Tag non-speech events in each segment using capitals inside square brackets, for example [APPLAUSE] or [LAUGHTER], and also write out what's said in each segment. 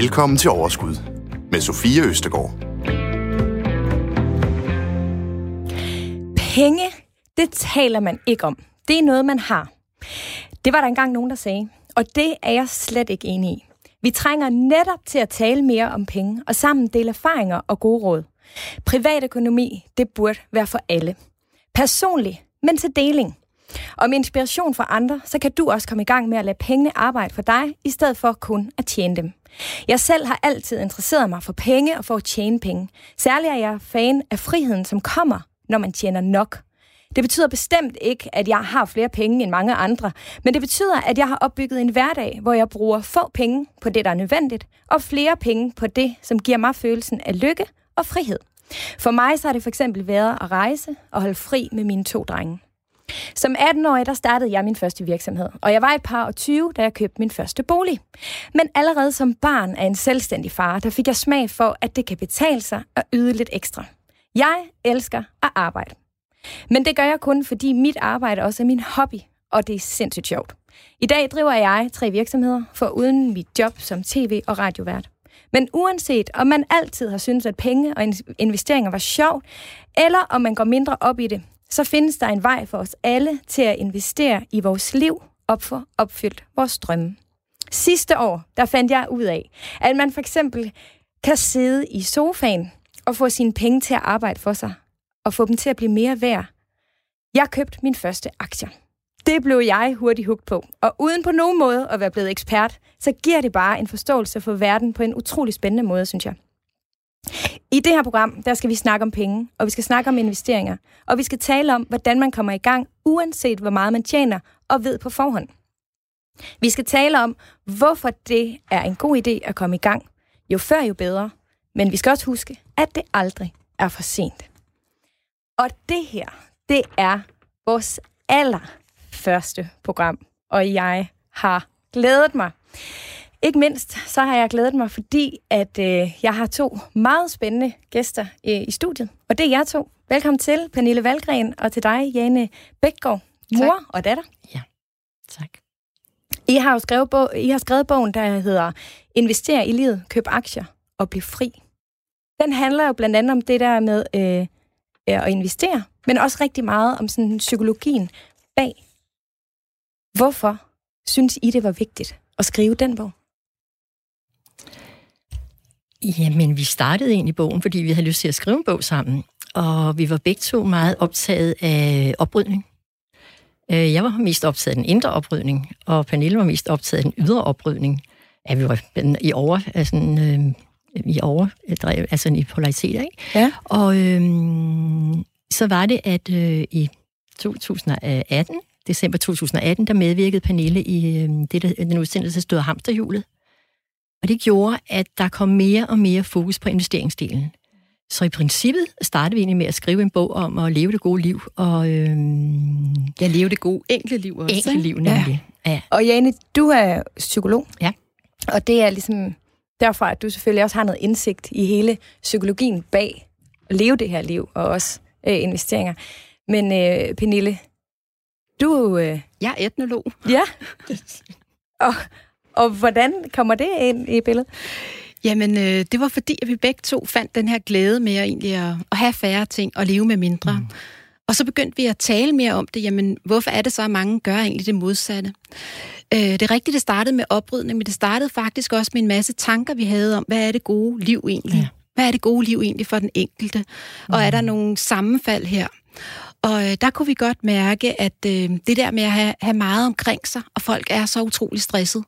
Velkommen til Overskud med Sofie Østegård. Penge, det taler man ikke om. Det er noget, man har. Det var der engang nogen, der sagde, og det er jeg slet ikke enig i. Vi trænger netop til at tale mere om penge, og sammen dele erfaringer og gode råd. Privatøkonomi, det burde være for alle. Personligt, men til deling. Og med inspiration fra andre, så kan du også komme i gang med at lade pengene arbejde for dig, i stedet for kun at tjene dem. Jeg selv har altid interesseret mig for penge og for at tjene penge. Særligt er jeg fan af friheden, som kommer, når man tjener nok. Det betyder bestemt ikke, at jeg har flere penge end mange andre, men det betyder, at jeg har opbygget en hverdag, hvor jeg bruger få penge på det, der er nødvendigt, og flere penge på det, som giver mig følelsen af lykke og frihed. For mig så har det for eksempel været at rejse og holde fri med mine to drenge. Som 18-årig, der startede jeg min første virksomhed, og jeg var et par og 20, da jeg købte min første bolig. Men allerede som barn af en selvstændig far, der fik jeg smag for, at det kan betale sig at yde lidt ekstra. Jeg elsker at arbejde. Men det gør jeg kun, fordi mit arbejde også er min hobby, og det er sindssygt sjovt. I dag driver jeg tre virksomheder, for uden mit job som tv- og radiovært. Men uanset om man altid har syntes, at penge og investeringer var sjovt, eller om man går mindre op i det, så findes der en vej for os alle til at investere i vores liv og få opfyldt vores drømme. Sidste år, der fandt jeg ud af, at man for eksempel kan sidde i sofaen og få sine penge til at arbejde for sig, og få dem til at blive mere værd. Jeg købte min første aktier. Det blev jeg hurtigt hugt på, og uden på nogen måde at være blevet ekspert, så giver det bare en forståelse for verden på en utrolig spændende måde, synes jeg. I det her program, der skal vi snakke om penge, og vi skal snakke om investeringer, og vi skal tale om, hvordan man kommer i gang, uanset hvor meget man tjener og ved på forhånd. Vi skal tale om, hvorfor det er en god idé at komme i gang. Jo før, jo bedre. Men vi skal også huske, at det aldrig er for sent. Og det her, det er vores allerførste program, og jeg har glædet mig. Ikke mindst så har jeg glædet mig, fordi at øh, jeg har to meget spændende gæster øh, i studiet. Og det er jer to. Velkommen til, Pernille Valgren, og til dig, Jane Bækgaard, mor tak. og datter. Ja, tak. I har jo skrevet, bog, I har skrevet bogen, der hedder Invester i livet, køb aktier og bliv fri. Den handler jo blandt andet om det der med øh, at investere, men også rigtig meget om sådan psykologien bag. Hvorfor synes I, det var vigtigt at skrive den bog? Jamen, vi startede egentlig bogen, fordi vi havde lyst til at skrive en bog sammen. Og vi var begge to meget optaget af oprydning. Øh, jeg var mest optaget af den indre oprydning, og Pernille var mest optaget af den ydre oprydning. Ja, vi var i over, altså, øh, i over, altså i polaritet, ikke? Ja. Og øh, så var det, at øh, i 2018, december 2018, der medvirkede Pernille i øh, det, der, den udsendelse, der stod Hamsterhjulet. Og det gjorde, at der kom mere og mere fokus på investeringsdelen. Så i princippet startede vi egentlig med at skrive en bog om at leve det gode liv. Og, øhm, ja, leve det gode enkle liv også. Enkle liv, nemlig. Ja. ja. Og Jane, du er psykolog. Ja. Og det er ligesom derfor, at du selvfølgelig også har noget indsigt i hele psykologien bag at leve det her liv, og også øh, investeringer. Men øh, Pernille, du... Øh, jeg er etnolog. Ja. [LAUGHS] og, og hvordan kommer det ind i billedet? Jamen, øh, det var fordi, at vi begge to fandt den her glæde med at, egentlig at, at have færre ting og leve med mindre. Mm. Og så begyndte vi at tale mere om det. Jamen, hvorfor er det så, at mange gør egentlig det modsatte? Øh, det er rigtigt, det startede med oprydning, men det startede faktisk også med en masse tanker, vi havde om, hvad er det gode liv egentlig? Ja. Hvad er det gode liv egentlig for den enkelte? Mm. Og er der nogle sammenfald her? Og øh, der kunne vi godt mærke, at øh, det der med at have, have meget omkring sig, og folk er så utrolig stresset.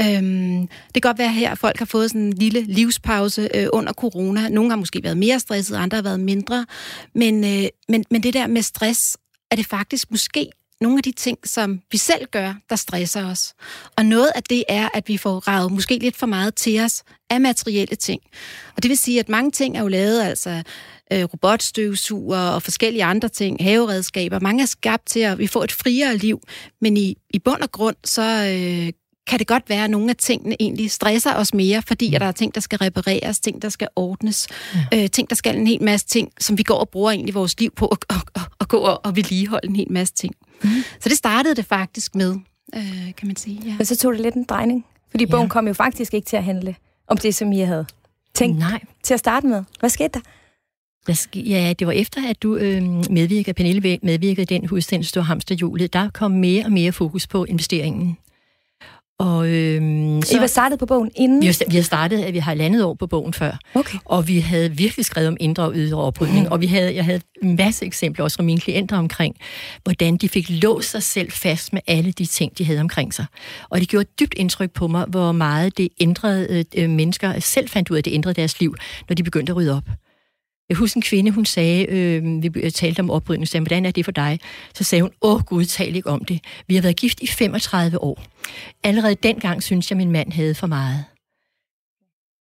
Øhm, det kan godt være her, at folk har fået sådan en lille livspause øh, under corona. Nogle har måske været mere stresset, andre har været mindre. Men, øh, men, men det der med stress, er det faktisk måske nogle af de ting, som vi selv gør, der stresser os. Og noget af det er, at vi får ravet måske lidt for meget til os af materielle ting. Og det vil sige, at mange ting er jo lavet, altså øh, robotstøvsuger og forskellige andre ting, haveredskaber. Mange er skabt til, at vi får et friere liv, men i, i bund og grund, så øh, kan det godt være, at nogle af tingene egentlig stresser os mere, fordi at der er ting, der skal repareres, ting, der skal ordnes, ja. øh, ting, der skal en hel masse ting, som vi går og bruger egentlig vores liv på at, at, at, at gå og, og vedligeholde en hel masse ting. Mm. Så det startede det faktisk med, øh, kan man sige. Ja. Og så tog det lidt en drejning, fordi bogen ja. kom jo faktisk ikke til at handle om det, som I havde tænkt Nej. til at starte med? Hvad skete der? Der sk- ja, det var efter, at du øh, medvirkede, Pernille medvirkede i den hudsendelse, du hamsterhjulet. Der kom mere og mere fokus på investeringen. Og, øh, Så... I var startet på bogen inden? Vi har, vi har startet, at vi har landet år på bogen før. Okay. Og vi havde virkelig skrevet om indre og ydre oprydning. Mm. Og vi havde, jeg havde en masse eksempler også fra mine klienter omkring, hvordan de fik låst sig selv fast med alle de ting, de havde omkring sig. Og det gjorde dybt indtryk på mig, hvor meget det ændrede øh, mennesker selv fandt ud af, at det ændrede deres liv, når de begyndte at rydde op. Jeg husker en kvinde, hun sagde, øh, vi talte om oprydning, sagde, hvordan er det for dig? Så sagde hun, åh gud, tal ikke om det. Vi har været gift i 35 år. Allerede dengang synes jeg, min mand havde for meget.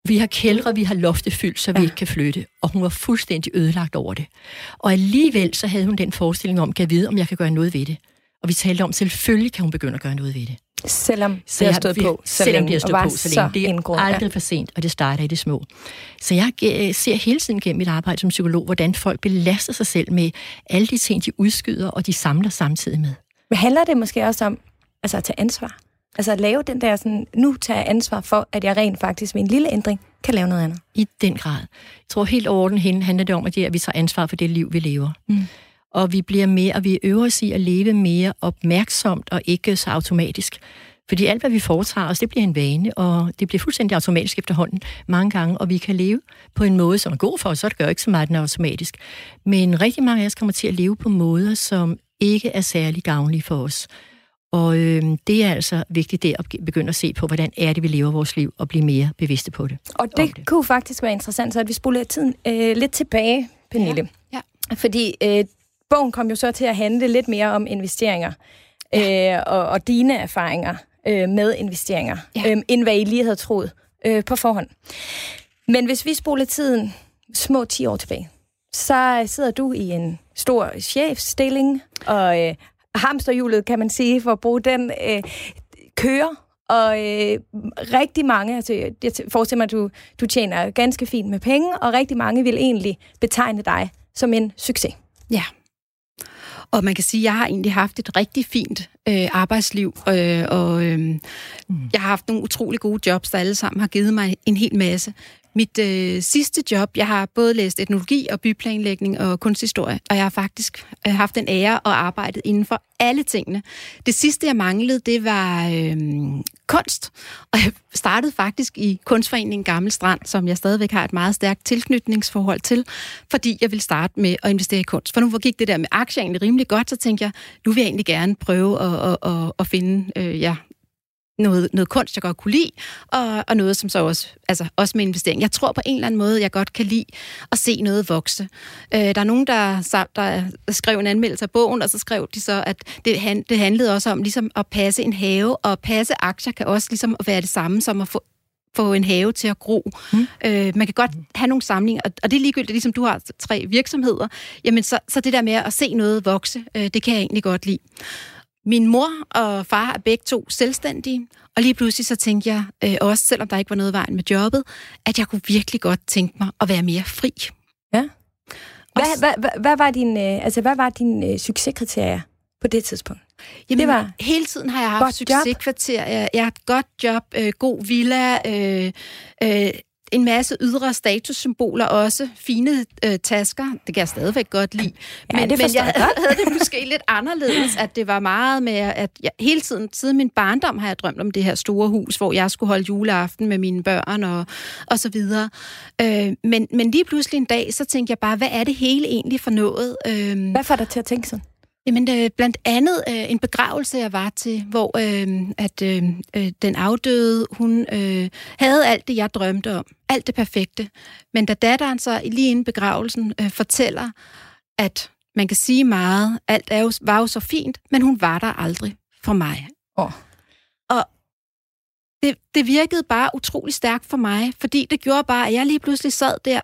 Vi har kældre, vi har loftet fyldt, så vi ja. ikke kan flytte. Og hun var fuldstændig ødelagt over det. Og alligevel så havde hun den forestilling om, kan jeg vide, om jeg kan gøre noget ved det. Og vi talte om, selvfølgelig kan hun begynde at gøre noget ved det. Selvom så det har stået på så selvom længe, det har stået på så længe. Det er indgrund, aldrig for sent, og det starter i det små. Så jeg ser hele tiden gennem mit arbejde som psykolog, hvordan folk belaster sig selv med alle de ting, de udskyder, og de samler samtidig med. Men handler det måske også om altså at tage ansvar? Altså at lave den der sådan, nu tager jeg ansvar for, at jeg rent faktisk med en lille ændring kan lave noget andet. I den grad. Jeg tror helt overordnet hen handler det om, at, det, at vi tager ansvar for det liv, vi lever. Mm. Og vi bliver mere, og vi øver os i at leve mere opmærksomt og ikke så automatisk. Fordi alt, hvad vi foretager os, det bliver en vane, og det bliver fuldstændig automatisk efterhånden mange gange, og vi kan leve på en måde, som er god for os, så det gør ikke så meget, den er automatisk. Men rigtig mange af os kommer til at leve på måder, som ikke er særlig gavnlige for os. Og øh, det er altså vigtigt det at begynde at se på, hvordan er det, vi lever vores liv, og blive mere bevidste på det. Og det, det. kunne faktisk være interessant, så at vi spoler tiden øh, lidt tilbage, Pernille. Ja. Ja. Fordi øh, bogen kom jo så til at handle lidt mere om investeringer ja. øh, og, og dine erfaringer øh, med investeringer, ja. øh, end hvad I lige havde troet øh, på forhånd. Men hvis vi spoler tiden små 10 år tilbage, så sidder du i en stor chefstilling, og øh, hamsterhjulet, kan man sige, for at bruge den, øh, kører, og øh, rigtig mange, altså jeg forestiller mig, at du, du tjener ganske fint med penge, og rigtig mange vil egentlig betegne dig som en succes. Ja. Og man kan sige, at jeg har egentlig haft et rigtig fint øh, arbejdsliv, øh, og øh, mm. jeg har haft nogle utrolig gode jobs, der alle sammen har givet mig en hel masse. Mit øh, sidste job, jeg har både læst etnologi og byplanlægning og kunsthistorie, og jeg har faktisk øh, haft den ære at arbejde inden for alle tingene. Det sidste, jeg manglede, det var øh, kunst, og jeg startede faktisk i Kunstforeningen Gammel Strand, som jeg stadigvæk har et meget stærkt tilknytningsforhold til, fordi jeg vil starte med at investere i kunst. For nu gik det der med aktier egentlig rimelig godt, så tænkte jeg, nu vil jeg egentlig gerne prøve at, at, at, at finde øh, ja, noget, noget kunst, jeg godt kunne lide, og, og noget, som så også, altså også med investering. Jeg tror på en eller anden måde, jeg godt kan lide at se noget vokse. Øh, der er nogen, der, der skrev en anmeldelse af bogen, og så skrev de så, at det, han, det handlede også om ligesom at passe en have, og passe aktier kan også ligesom være det samme som at få få en have til at gro. Mm. Øh, man kan godt have nogle samlinger, og, og det er ligegyldigt, ligesom du har tre virksomheder, jamen så, så det der med at se noget vokse, øh, det kan jeg egentlig godt lide. Min mor og far er begge to selvstændige, og lige pludselig så tænkte jeg, øh, også selvom der ikke var noget vejen med jobbet, at jeg kunne virkelig godt tænke mig at være mere fri. Ja. Hvad, hvad, hvad, hvad var din, øh, altså, hvad var din øh, succeskriterier på det tidspunkt? Jamen, det var hele tiden har jeg haft succeskriterier. Jeg har et godt job, øh, god villa, øh, øh, en masse ydre statussymboler også. Fine øh, tasker, det kan jeg stadigvæk godt lide. Ja, men, det men jeg havde det måske lidt anderledes, at det var meget med, at jeg hele tiden, siden min barndom, har jeg drømt om det her store hus, hvor jeg skulle holde juleaften med mine børn og, og så videre. Øh, men, men lige pludselig en dag, så tænkte jeg bare, hvad er det hele egentlig for noget? Øh, hvad får dig til at tænke sådan? Jamen, øh, blandt andet øh, en begravelse, jeg var til, hvor øh, at øh, øh, den afdøde, hun øh, havde alt det, jeg drømte om. Alt det perfekte. Men da datteren så lige inden begravelsen øh, fortæller, at man kan sige meget, alt er jo, var jo så fint, men hun var der aldrig for mig. Oh. Og det, det virkede bare utrolig stærkt for mig, fordi det gjorde bare, at jeg lige pludselig sad der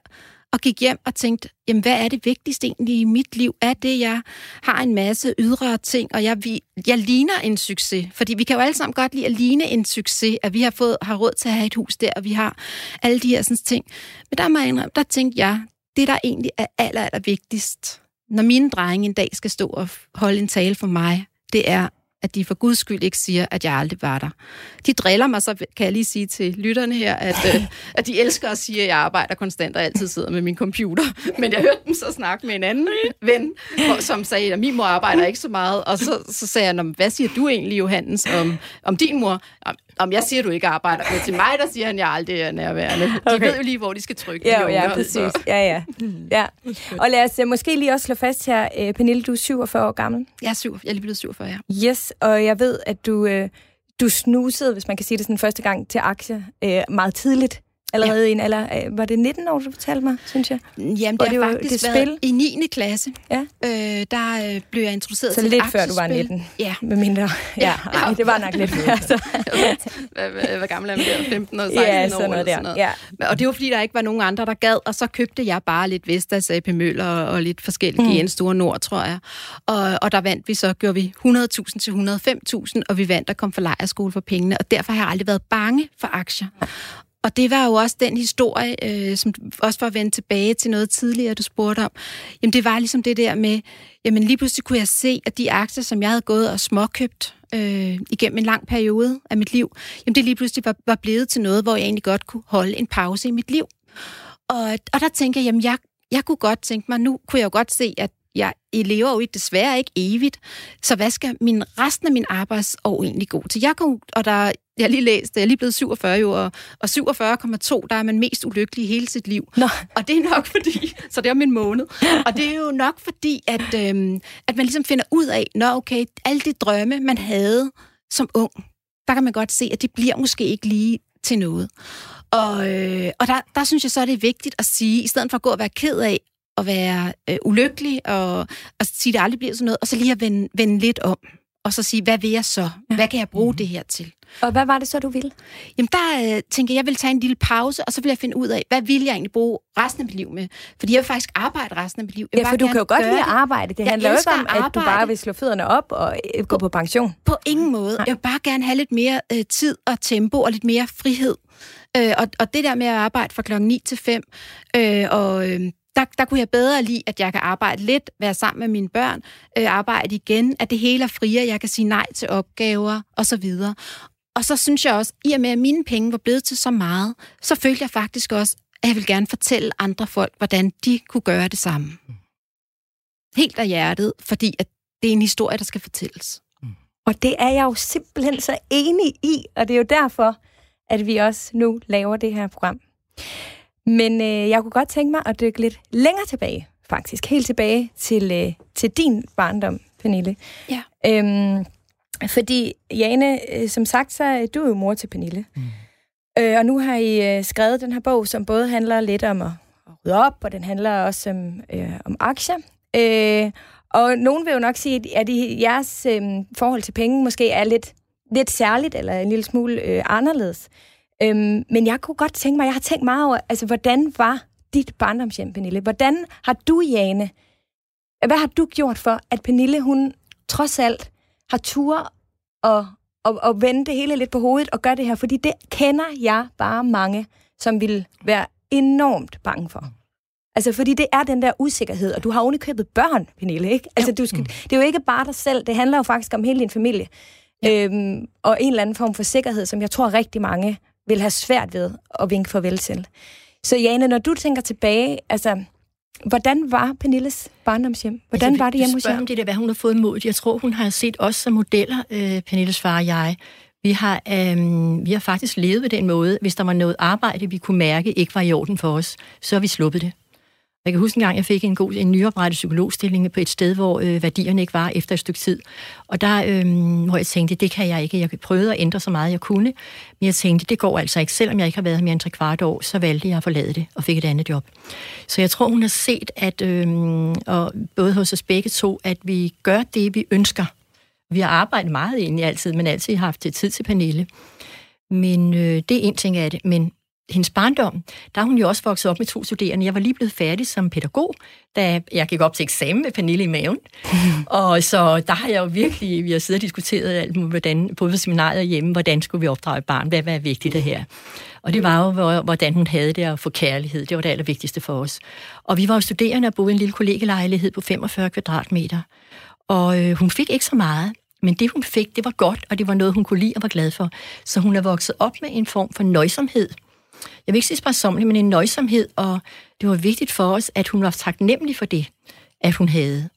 og gik hjem og tænkte, jamen hvad er det vigtigste egentlig i mit liv? Er det, jeg har en masse ydre ting, og jeg, vi, jeg ligner en succes? Fordi vi kan jo alle sammen godt lide at ligne en succes, at vi har fået har råd til at have et hus der, og vi har alle de her sådan, ting. Men der, må jeg der tænkte jeg, det der egentlig er aller, aller vigtigst, når mine drenge en dag skal stå og holde en tale for mig, det er, at de for guds skyld ikke siger, at jeg aldrig var der. De driller mig, så kan jeg lige sige til lytterne her, at, øh, [LAUGHS] at de elsker at sige, at jeg arbejder konstant og altid sidder med min computer. Men jeg hørte dem så snakke med en anden ven, som sagde, at min mor arbejder ikke så meget. Og så, så sagde jeg, hvad siger du egentlig, Johannes, om, om din mor? Om jeg siger, du ikke arbejder, men til mig, der siger han, at jeg aldrig er nærværende. De okay. ved jo lige, hvor de skal trykke. Ja, ja, præcis. Så. Ja, ja. ja. Og lad os uh, måske lige også slå fast her, uh, Pernille, du er 47 år gammel. Jeg er, syv, jeg er lige blevet 47, ja. Yes, og jeg ved, at du, uh, du snusede, hvis man kan sige det sådan første gang, til aktier uh, meget tidligt allerede ja. i en alder Var det 19 år, du fortalte mig, synes jeg? Jamen, det, har faktisk det spil. i 9. klasse. Ja. Øh, der øh, blev jeg introduceret så til lidt før du var 19? Ja. Med mindre. Ja, ja. Ej, det var nok lidt før. [LAUGHS] Så. Hvor gammel er man der? 15 år, 16 ja, sådan noget der. Sådan noget. Ja. Og det var, fordi der ikke var nogen andre, der gad, og så købte jeg bare lidt Vestas, AP Møller og, og lidt forskellige mm. GN Store Nord, tror jeg. Og, og der vandt vi så, gjorde vi 100.000 til 105.000, og vi vandt og kom for lejerskole for pengene, og derfor har jeg aldrig været bange for aktier. Og det var jo også den historie, øh, som også var vendt tilbage til noget tidligere, du spurgte om. Jamen det var ligesom det der med, jamen lige pludselig kunne jeg se, at de aktier, som jeg havde gået og småkøbt øh, igennem en lang periode af mit liv, jamen det lige pludselig var, var blevet til noget, hvor jeg egentlig godt kunne holde en pause i mit liv. Og, og der tænker jeg, jamen jeg, jeg kunne godt tænke mig, nu kunne jeg jo godt se, at jeg lever jo desværre ikke evigt, så hvad skal min, resten af min arbejdsår egentlig gå til? Jeg kunne, og der, jeg har lige læst, jeg er lige blevet 47 jo, og, og 47,2, der er man mest ulykkelig i hele sit liv. Nå. Og det er nok fordi, så det er om en måned, [LAUGHS] og det er jo nok fordi, at, øhm, at man ligesom finder ud af, nå okay, alle de drømme, man havde som ung, der kan man godt se, at det bliver måske ikke lige til noget. Og, øh, og der, der synes jeg så, det er vigtigt at sige, i stedet for at gå og være ked af, at være øh, ulykkelig, og, og sige, at det aldrig bliver sådan noget, og så lige at vende, vende lidt om, og så sige, hvad vil jeg så? Hvad kan jeg bruge mm. det her til? Og hvad var det så, du ville? Jamen, der øh, tænker jeg, jeg vil tage en lille pause, og så vil jeg finde ud af, hvad vil jeg egentlig bruge resten af mit liv med? Fordi jeg vil faktisk arbejde resten af mit liv. Jeg ja, for du kan jo godt lide at arbejde. Det jeg handler jo ikke om, at, at du bare vil slå fødderne op og øh, gå på pension. På ingen måde. Jeg vil bare gerne have lidt mere øh, tid og tempo og lidt mere frihed. Øh, og, og det der med at arbejde fra klokken 9 til 5, øh, og... Øh, der, der kunne jeg bedre lide, at jeg kan arbejde lidt, være sammen med mine børn, øh, arbejde igen, at det hele er friere, jeg kan sige nej til opgaver osv. Og så synes jeg også, i og med at mine penge var blevet til så meget, så følte jeg faktisk også, at jeg vil gerne fortælle andre folk, hvordan de kunne gøre det samme. Helt af hjertet, fordi at det er en historie, der skal fortælles. Og det er jeg jo simpelthen så enig i, og det er jo derfor, at vi også nu laver det her program. Men øh, jeg kunne godt tænke mig at dykke lidt længere tilbage, faktisk. Helt tilbage til, øh, til din barndom, Pernille. Ja. Øhm, fordi, Jane, øh, som sagt, så er du jo mor til Pernille. Mm. Øh, og nu har I øh, skrevet den her bog, som både handler lidt om at, at rydde op, og den handler også om, øh, om aktier. Øh, og nogen vil jo nok sige, at I, jeres øh, forhold til penge måske er lidt, lidt særligt, eller en lille smule øh, anderledes. Øhm, men jeg kunne godt tænke mig, jeg har tænkt meget over, altså, hvordan var dit barndomshjem, Pernille? Hvordan har du, Jane, hvad har du gjort for, at Pernille, hun trods alt har tur og, og, og vende det hele lidt på hovedet og gøre det her? Fordi det kender jeg bare mange, som vil være enormt bange for. Altså, fordi det er den der usikkerhed, og du har ovenikøbet børn, Pernille, ikke? Altså, du skal, det er jo ikke bare dig selv, det handler jo faktisk om hele din familie. Ja. Øhm, og en eller anden form for sikkerhed, som jeg tror rigtig mange vil have svært ved at vinke farvel til. Så Jane, når du tænker tilbage, altså, hvordan var Pernilles barndomshjem? Hvordan altså, var det hjemme hos jer? om det der, hvad hun har fået imod. Jeg tror, hun har set os som modeller, øh, Pernilles far og jeg. Vi har, øh, vi har faktisk levet på den måde, hvis der var noget arbejde, vi kunne mærke ikke var i orden for os, så har vi sluppet det. Jeg kan huske en gang, jeg fik en, god, en nyoprettet psykologstilling på et sted, hvor øh, værdierne ikke var efter et stykke tid. Og der, øh, hvor jeg tænkte, det kan jeg ikke. Jeg prøvede at ændre så meget, jeg kunne. Men jeg tænkte, det går altså ikke. Selvom jeg ikke har været her mere end tre kvart år, så valgte jeg at forlade det og fik et andet job. Så jeg tror, hun har set, at øh, og både hos os begge to, at vi gør det, vi ønsker. Vi har arbejdet meget egentlig altid, men altid haft tid til Pernille. Men øh, det er en ting af det. Men hendes barndom, der er hun jo også vokset op med to studerende. Jeg var lige blevet færdig som pædagog, da jeg gik op til eksamen med Pernille i maven. [LAUGHS] Og så der har jeg jo virkelig, vi har siddet og diskuteret alt, hvordan, både på seminariet hjemme, hvordan skulle vi opdrage et barn, hvad, hvad er vigtigt det her. Og det var jo, hvordan hun havde det at få kærlighed. Det var det allervigtigste for os. Og vi var jo studerende og boede i en lille kollegelejlighed på 45 kvadratmeter. Og øh, hun fik ikke så meget, Men det, hun fik, det var godt, og det var noget, hun kunne lide og var glad for. Så hun er vokset op med en form for nøjsomhed. Jeg vil ikke sige sparsomlig, men en nøjsomhed, og det var vigtigt for os, at hun var taknemmelig for det, at hun havde.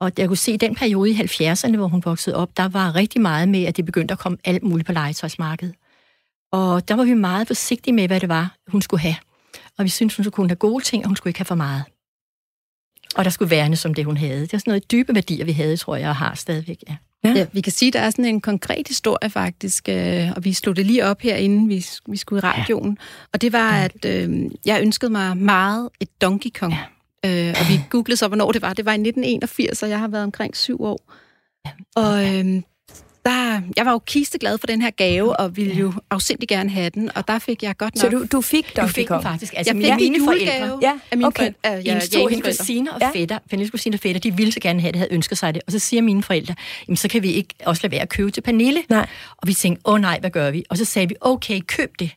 Og jeg kunne se, at den periode i 70'erne, hvor hun voksede op, der var rigtig meget med, at det begyndte at komme alt muligt på legetøjsmarkedet. Og der var vi meget forsigtige med, hvad det var, hun skulle have. Og vi syntes, hun skulle kunne have gode ting, og hun skulle ikke have for meget. Og der skulle værne som det, hun havde. Det er sådan noget dybe værdier, vi havde, tror jeg, og har stadigvæk, ja. Ja. ja, vi kan sige, at der er sådan en konkret historie faktisk, øh, og vi slog det lige op her, inden vi, vi skulle i radioen. Ja. Og det var, at øh, jeg ønskede mig meget et Donkey Kong. Ja. Øh, og vi googlede så, hvornår det var. Det var i 1981, og jeg har været omkring syv år. Ja. Og øh, der, jeg var jo kisteglad for den her gave, og ville jo afsindig gerne have den, og der fik jeg godt nok... Så du, du fik Donkey Du fik den faktisk. Altså, jeg fik mine forældre. Ja, af mine okay. forældre. Ja, en stor hendes kusiner og ja. fætter, Pernilles kusiner og fætter, de ville så gerne have det, havde ønsket sig det. Og så siger mine forældre, jamen så kan vi ikke også lade være at købe til Pernille. Nej. Og vi tænkte, åh oh, nej, hvad gør vi? Og så sagde vi, okay, køb det.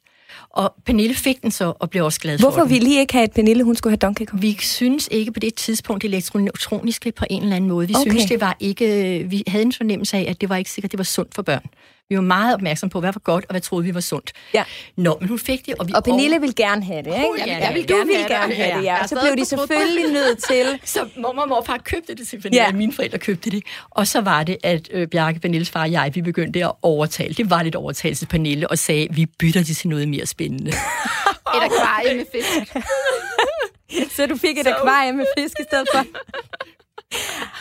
Og Pernille fik den så, og blev også glad Hvorfor for. Hvorfor ville I ikke have, at Pernille hun skulle have Donkey Kong? Vi synes ikke på det tidspunkt elektroniske på en eller anden måde. Vi okay. synes, det var ikke... Vi havde en fornemmelse af, at det var ikke sikkert, det var sundt for børn. Vi var meget opmærksom på, hvad var godt, og hvad troede vi var sundt. Ja. Nå, men hun fik det, og vi... Og Pernille ville gerne have det, ikke? Ja, ja, vil, du ville gerne have det, ja. Og så blev de selvfølgelig nødt til... [LAUGHS] Så mormor og morfar købte det til Pernille, ja. mine forældre købte det. Og så var det, at øh, Bjarke, Pernilles far og jeg, vi begyndte at overtale. Det var lidt overtagelse til Pernille, og sagde, vi bytter det til noget mere spændende. et akvarie med fisk. [LAUGHS] så du fik et akvarie med fisk i stedet for? [LAUGHS]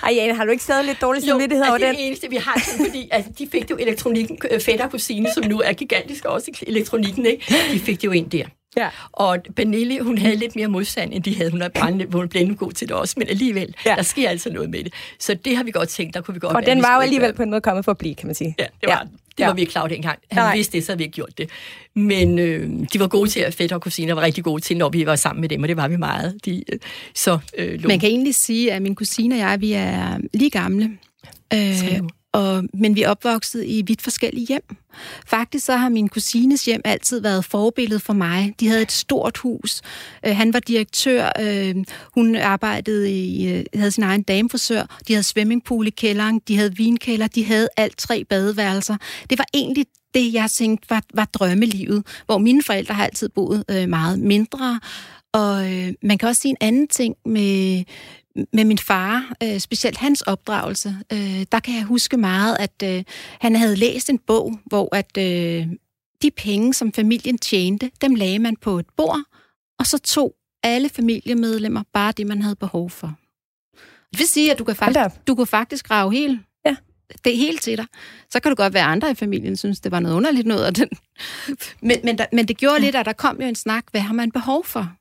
Ej, Jane, har du ikke stadig lidt dårlig samvittighed over den? det er det eneste, vi har, fordi altså, de fik jo elektronikken, øh, fætter kusine, som nu er gigantisk også elektronikken, ikke? de fik det jo ind der. Ja. Og Pernille, hun havde lidt mere modstand, end de havde. Hun er brændende, [LAUGHS] hun blev god til det også, men alligevel, ja. der sker altså noget med det. Så det har vi godt tænkt, der kunne vi godt Og være, den var jo alligevel på en måde kommet for at blive, kan man sige. Ja, det var ja. Det ja. var vi ikke klar dengang. Han Nej. vidste det, så havde vi ikke gjort det. Men øh, de var gode til, at fætter og kusiner var rigtig gode til, når vi var sammen med dem, og det var vi meget. De, øh, så, øh, Man kan egentlig sige, at min kusine og jeg, vi er lige gamle. Øh, og, men vi er opvokset i vidt forskellige hjem. Faktisk så har min kusines hjem altid været forbillede for mig. De havde et stort hus. Øh, han var direktør. Øh, hun arbejdede i, øh, havde sin egen damefrisør. De havde swimmingpool i kælderen. De havde vinkælder. De havde alt tre badeværelser. Det var egentlig det, jeg tænkte var, var drømmelivet, hvor mine forældre har altid boet øh, meget mindre. Og øh, man kan også sige en anden ting med, med min far, øh, specielt hans opdragelse, øh, der kan jeg huske meget, at øh, han havde læst en bog, hvor at øh, de penge, som familien tjente, dem lagde man på et bord, og så tog alle familiemedlemmer bare det, man havde behov for. Det vil sige, at du kan faktisk, du kan faktisk grave helt ja. det er helt til dig. Så kan du godt være andre i familien, synes, det var noget underligt noget af den. Men, men, der, men det gjorde ja. lidt, at der kom jo en snak, hvad har man behov for?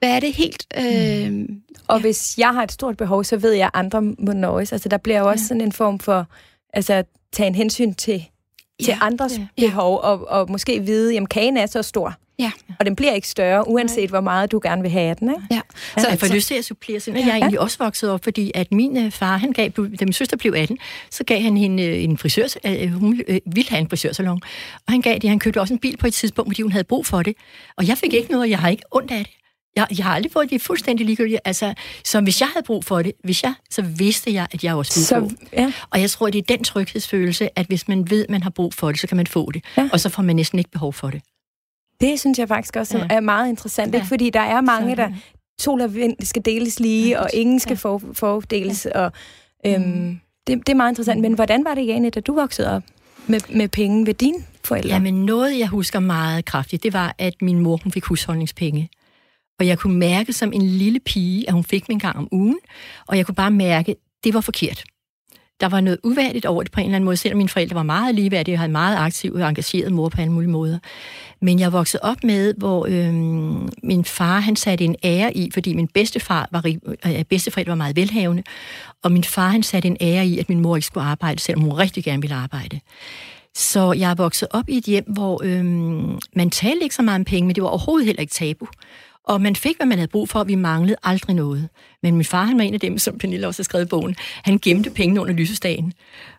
Hvad er det helt... Øh, mm. Og ja. hvis jeg har et stort behov, så ved jeg, at andre må nøjes. Altså, der bliver jo også ja. sådan en form for... Altså, at tage en hensyn til, til ja. andres ja. behov, og, og måske vide, at kagen er så stor. Ja. Og den bliver ikke større, uanset hvor meget du gerne vil have den. Ikke? Ja. Så jeg får lyst til at supplere, at jeg er egentlig også vokset op, fordi at min øh, far, han gav, da min søster blev 18, så gav han hende øh, en frisør, øh, hun ville have en frisørsalon, og han gav det, han købte også en bil på et tidspunkt, fordi hun havde brug for det. Og jeg fik ikke noget, og jeg har ikke ondt af det. Jeg, jeg har aldrig fået det fuldstændig ligegyldigt. Altså, så hvis jeg havde brug for det, hvis jeg, så vidste jeg, at jeg også ville så, ja. Og jeg tror, det er den tryghedsfølelse, at hvis man ved, at man har brug for det, så kan man få det. Ja. Og så får man næsten ikke behov for det. Det synes jeg faktisk også ja. er meget interessant, ja. ikke? fordi der er mange, der sol og vind skal deles lige, ja, og ingen skal ja. fordeles. Ja. Og, øhm, mm. det, det er meget interessant. Mm. Men hvordan var det, Jane, da du voksede op med, med penge ved dine forældre? Jamen noget, jeg husker meget kraftigt, det var, at min mor hun fik husholdningspenge. Og jeg kunne mærke som en lille pige, at hun fik mig en gang om ugen, og jeg kunne bare mærke, at det var forkert. Der var noget uværdigt over det på en eller anden måde, selvom mine forældre var meget ligeværdige, og havde meget aktiv og engageret mor på alle mulige måder. Men jeg voksede op med, hvor øhm, min far han satte en ære i, fordi min bedstefar var, øh, bedsteforældre var meget velhavende, og min far han satte en ære i, at min mor ikke skulle arbejde, selvom hun rigtig gerne ville arbejde. Så jeg er vokset op i et hjem, hvor øhm, man talte ikke så meget om penge, men det var overhovedet heller ikke tabu. Og man fik, hvad man havde brug for, og vi manglede aldrig noget. Men min far, han var en af dem, som Pernille også har skrevet i bogen. Han gemte pengene under lysestagen.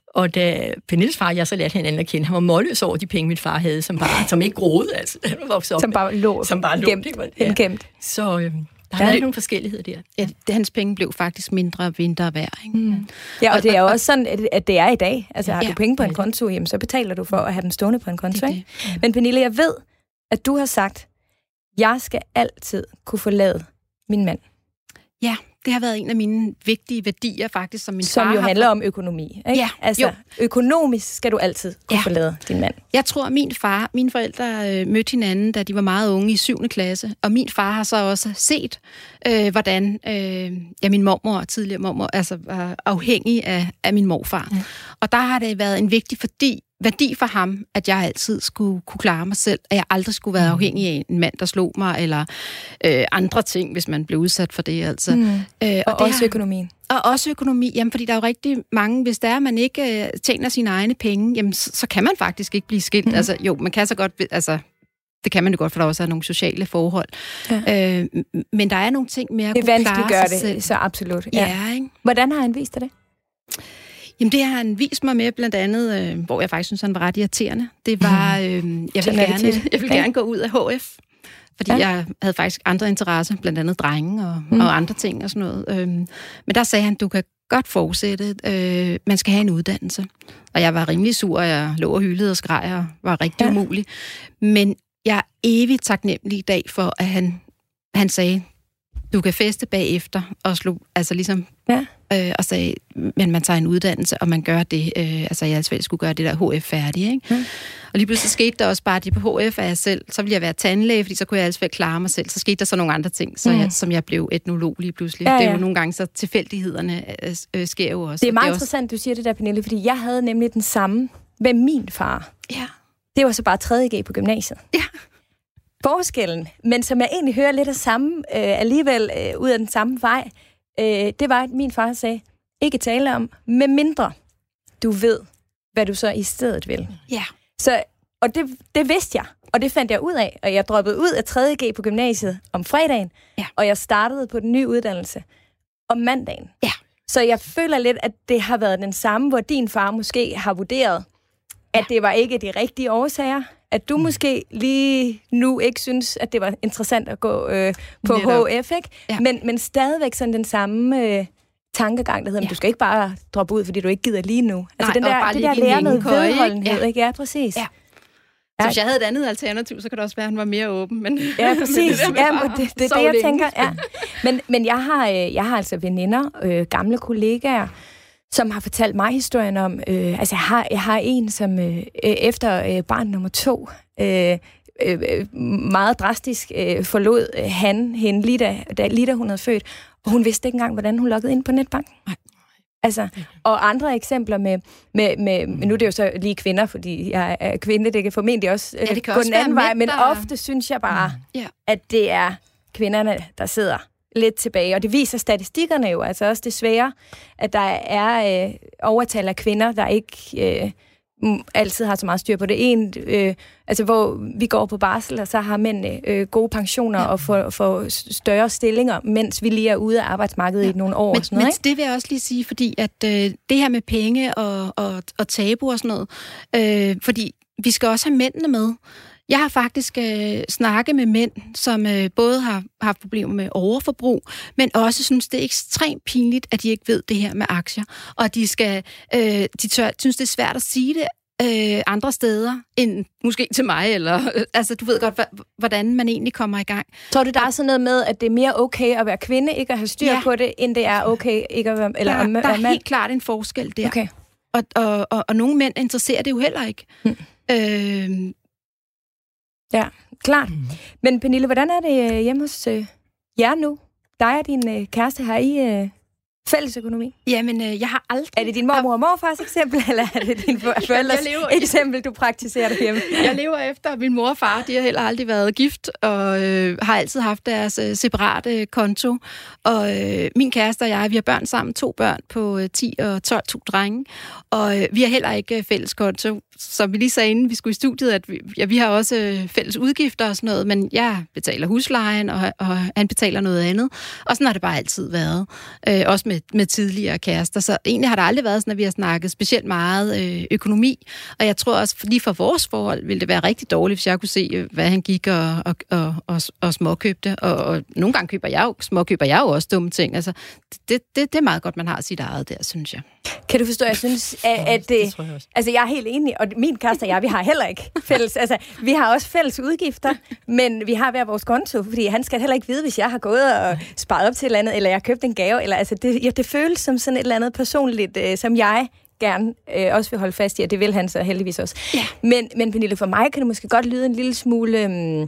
Og da Pernilles far, jeg så lærte hinanden at kende, han var målløs over de penge, min far havde, som, bare, som ikke groede, altså. Han var vokset op. Som bare lå, som bare lå gemt, ja. gemt. Så, øh, Der har været nogle forskelligheder der. Ja, det, hans penge blev faktisk mindre og mindre værd. Ikke? Mm. Ja, og det er jo også sådan, at- at det er i dag. Altså, har Ja, du penge på en det er det. konto, jamen, så betaler du for at have dem stående på en konto, Det er ikke? Men Pernille, jeg ved, at du har sagt, jeg skal altid kunne forlade min mand, Ja, det har været en af mine vigtige værdier faktisk, som min som far jo har handler om økonomi. Ikke? Ja, altså, jo. økonomisk skal du altid kunne Ja. forlade din mand. Jeg tror, at min far, mine forældre øh, mødte hinanden, da de var meget unge i 7. klasse, og min far har så også set, øh, hvordan øh, ja, min mormor, tidligere mormor, altså var afhængig af, af min morfar. Ja. Og der har det været en vigtig fordi, værdi for ham, at jeg altid skulle kunne klare mig selv, at jeg aldrig skulle være afhængig af en mand, der slog mig, eller øh, andre ting, hvis man blev udsat for det. Altså. Mm. Øh, Og, det og også har- økonomien. og også økonomi, jamen, fordi der er jo rigtig mange, hvis der er, man ikke øh, tjener sine egne penge, jamen, så, så kan man faktisk ikke blive skilt. Mm. Altså, jo, man kan så godt, altså, det kan man jo godt, for der også er nogle sociale forhold. Ja. Øh, men der er nogle ting med at Det kunne klare sig selv. det, så absolut. Ja. ja, ikke? Hvordan har han vist dig det? Jamen, det har han vist mig med, blandt andet, øh, hvor jeg faktisk synes, han var ret irriterende. Det var, øh, jeg vil er gerne, [LAUGHS] jeg vil Ja. gerne gå ud af HF. Fordi Ja. jeg havde faktisk andre interesser, blandt andet drenge og, mm. og andre ting og sådan noget. Øhm, men der sagde han, du kan godt fortsætte. Øh, man skal have en uddannelse. Og jeg var rimelig sur, og jeg lå og hyldede og skreg og var rigtig ja. umulig. Men jeg er evigt taknemmelig i dag for, at han, han sagde, du kan feste bagefter, og slog, altså ligesom, Ja. Øh, og sagde, men man tager en uddannelse, og man gør det, øh, altså jeg altid skulle gøre det der HF færdig, ikke? Mm. Og lige pludselig skete der også bare det på HF af jeg selv, så ville jeg være tandlæge, fordi så kunne jeg altså klare mig selv. Så skete der så nogle andre ting, så Mm. jeg, som jeg blev etnolog lige pludselig. Ja, Det er ja. jo nogle gange så tilfældighederne øh, øh, sker jo også. Det er meget også, interessant, du siger det der, Pernille, fordi jeg havde nemlig den samme med min far. Ja. Det var så bare 3.G på gymnasiet. Ja. Forskellen, men som jeg egentlig hører lidt af samme, øh, alligevel øh, ud af den samme vej, øh, det var, at min far sagde, ikke tale om, med mindre du ved, hvad du så i stedet vil. Ja. Så, og det, det vidste jeg, og det fandt jeg ud af, og jeg droppede ud af 3.G på gymnasiet om fredagen, Ja. og jeg startede på den nye uddannelse om mandagen. Ja. Så jeg føler lidt, at det har været den samme, hvor din far måske har vurderet, at det var ikke de rigtige årsager, at du måske lige nu ikke synes, at det var interessant at gå øh, på Netop. HF, ikke? Ja. Men, men stadigvæk sådan den samme øh, tankegang, der hedder, ja. Du skal ikke bare droppe ud, fordi du ikke gider lige nu. Altså Nej, den der, det der ligge i en lære noget hængekøje, ikke? vedholdenhed, Ja. ikke? Ja, præcis. Ja. Så hvis jeg havde et andet alternativ, så kan det også være, at han var mere åben. Men, [LAUGHS] Ja, [LAUGHS] men præcis. der med Ja, men det, det er det, jeg længe. tænker. Ja. Men, men jeg, har, øh, jeg har altså veninder, øh, gamle kollegaer, som har fortalt mig historien om, øh, altså jeg har, jeg har en, som øh, øh, efter øh, barn nummer to, øh, øh, øh, meget drastisk øh, forlod øh, han hende, lige da, da, lige da hun havde født, og hun vidste ikke engang, hvordan hun loggede ind på netbanken. Nej. Altså, og andre eksempler med, med, med, men nu er det jo så lige kvinder, fordi jeg er kvinde, det kan formentlig også øh, Ja, det kan gå også den anden vej, men der- ofte synes jeg bare, Ja. at det er kvinderne, der sidder lidt tilbage. Og det viser statistikkerne jo altså også desværre, at der er øh, overtal af kvinder, der ikke øh, altid har så meget styr på det. En, øh, altså hvor vi går på barsel, og så har mændene øh, gode pensioner ja. og får, får større stillinger, mens vi lige er ude af arbejdsmarkedet ja. i nogle år Men, og sådan noget. men Ikke? det vil jeg også lige sige, fordi at øh, det her med penge og, og, og tabu og sådan noget, øh, fordi vi skal også have mændene med. Jeg har faktisk øh, snakket med mænd, som øh, både har haft problemer med overforbrug, men også synes, det er ekstremt pinligt, at de ikke ved det her med aktier. Og de skal, øh, de tør, synes, det er svært at sige det øh, andre steder, end måske til mig, eller øh, [LAUGHS] altså, du ved godt, hvordan man egentlig kommer i gang. Tror du, der er sådan noget med, at det er mere okay at være kvinde, ikke at have styr Ja. på det, end det er okay ikke at være, eller der, at der være er mand? helt klart en forskel der. Okay. Og, og, og, og nogle mænd interesserer det jo heller ikke. Mm. Øh, Klart. Men Pernille, hvordan er det øh, hjemme hos øh, jer nu? Dig og din øh, kæreste har I øh, fælles økonomi? jamen, øh, jeg har aldrig... Er det din mormor og morfars eksempel, eller er det din [LAUGHS] for- forældres lever- eksempel, du praktiserer derhjemme? [LAUGHS] Jeg lever efter, min mor og far, de har heller aldrig været gift, og øh, har altid haft deres øh, separate konto. Og øh, min kæreste og jeg, vi har børn sammen, to børn på øh, 10 og 12, to drenge. Og øh, vi har heller ikke øh, fælles konto. Som vi lige sagde, inden vi skulle i studiet, at vi, ja, vi har også øh, fælles udgifter og sådan noget, men jeg betaler huslejen, og, og han betaler noget andet. Og sådan har det bare altid været. Øh, også med, med tidligere kærester. Så egentlig har det aldrig været sådan, at vi har snakket specielt meget øh, økonomi. Og jeg tror også, lige for vores forhold ville det være rigtig dårligt, hvis jeg kunne se, øh, hvad han gik og, og, og, og, og småkøbte. Og, og nogle gange køber jeg jo, småkøber jeg jo også dumme ting. Altså, det, det, det er meget godt, man har sit eget der, synes jeg. Kan du forstå, jeg synes, at, at det, jeg altså jeg er helt enig, og min kæreste og jeg, vi har heller ikke fælles, altså vi har også fælles udgifter, men vi har hver vores konto, fordi han skal heller ikke vide, hvis jeg har gået og sparet op til et eller andet, eller jeg har købt en gave, eller altså det, ja, det føles som sådan et eller andet personligt, øh, som jeg gerne øh, også vil holde fast i, og det vil han så heldigvis også. Ja. Men, men Pernille, for mig kan det måske godt lyde en lille smule øh,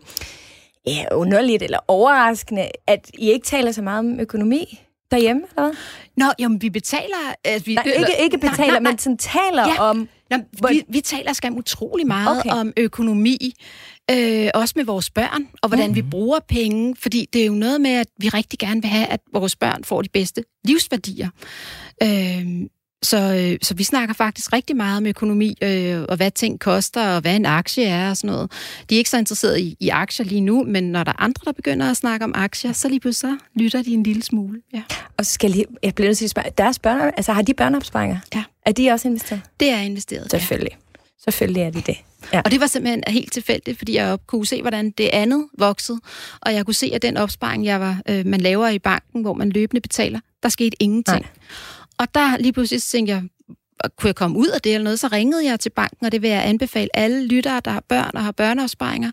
ja, underligt eller overraskende, at I ikke taler så meget om økonomi derhjemme, eller hvad? Nå, jamen, vi betaler... Altså, vi, Nej, ikke, ikke betaler, nej, nej, nej. men sådan taler Ja. om... Nå, vi, vi taler skam utrolig meget okay. om økonomi, øh, også med vores børn, og hvordan mm. vi bruger penge, fordi det er jo noget med, at vi rigtig gerne vil have, at vores børn får de bedste livsværdier. Øh, så, øh, så vi snakker faktisk rigtig meget om økonomi, øh, og hvad ting koster, og hvad en aktie er og sådan noget. De er ikke så interesserede i, i aktier lige nu, men når der er andre, der begynder at snakke om aktier, så lige pludselig så lytter de en lille smule. Ja. Og så skal jeg lige... Jeg bliver nødt til at spørge, deres børn, altså har de børneopsparinger? Ja. Er de også investeret? Det er investeret. ja. Selvfølgelig. Er de det. Ja. Og det var simpelthen helt tilfældigt, fordi jeg kunne se, hvordan det andet voksede, og jeg kunne se, at den opsparing, jeg var, øh, man laver i banken, hvor man løbende betaler, der skete ingenting. Nej. Og der lige pludselig tænkte jeg, kunne jeg komme ud af det eller noget, så ringede jeg til banken, og det vil jeg anbefale alle lyttere, der har børn og har børneopsparinger,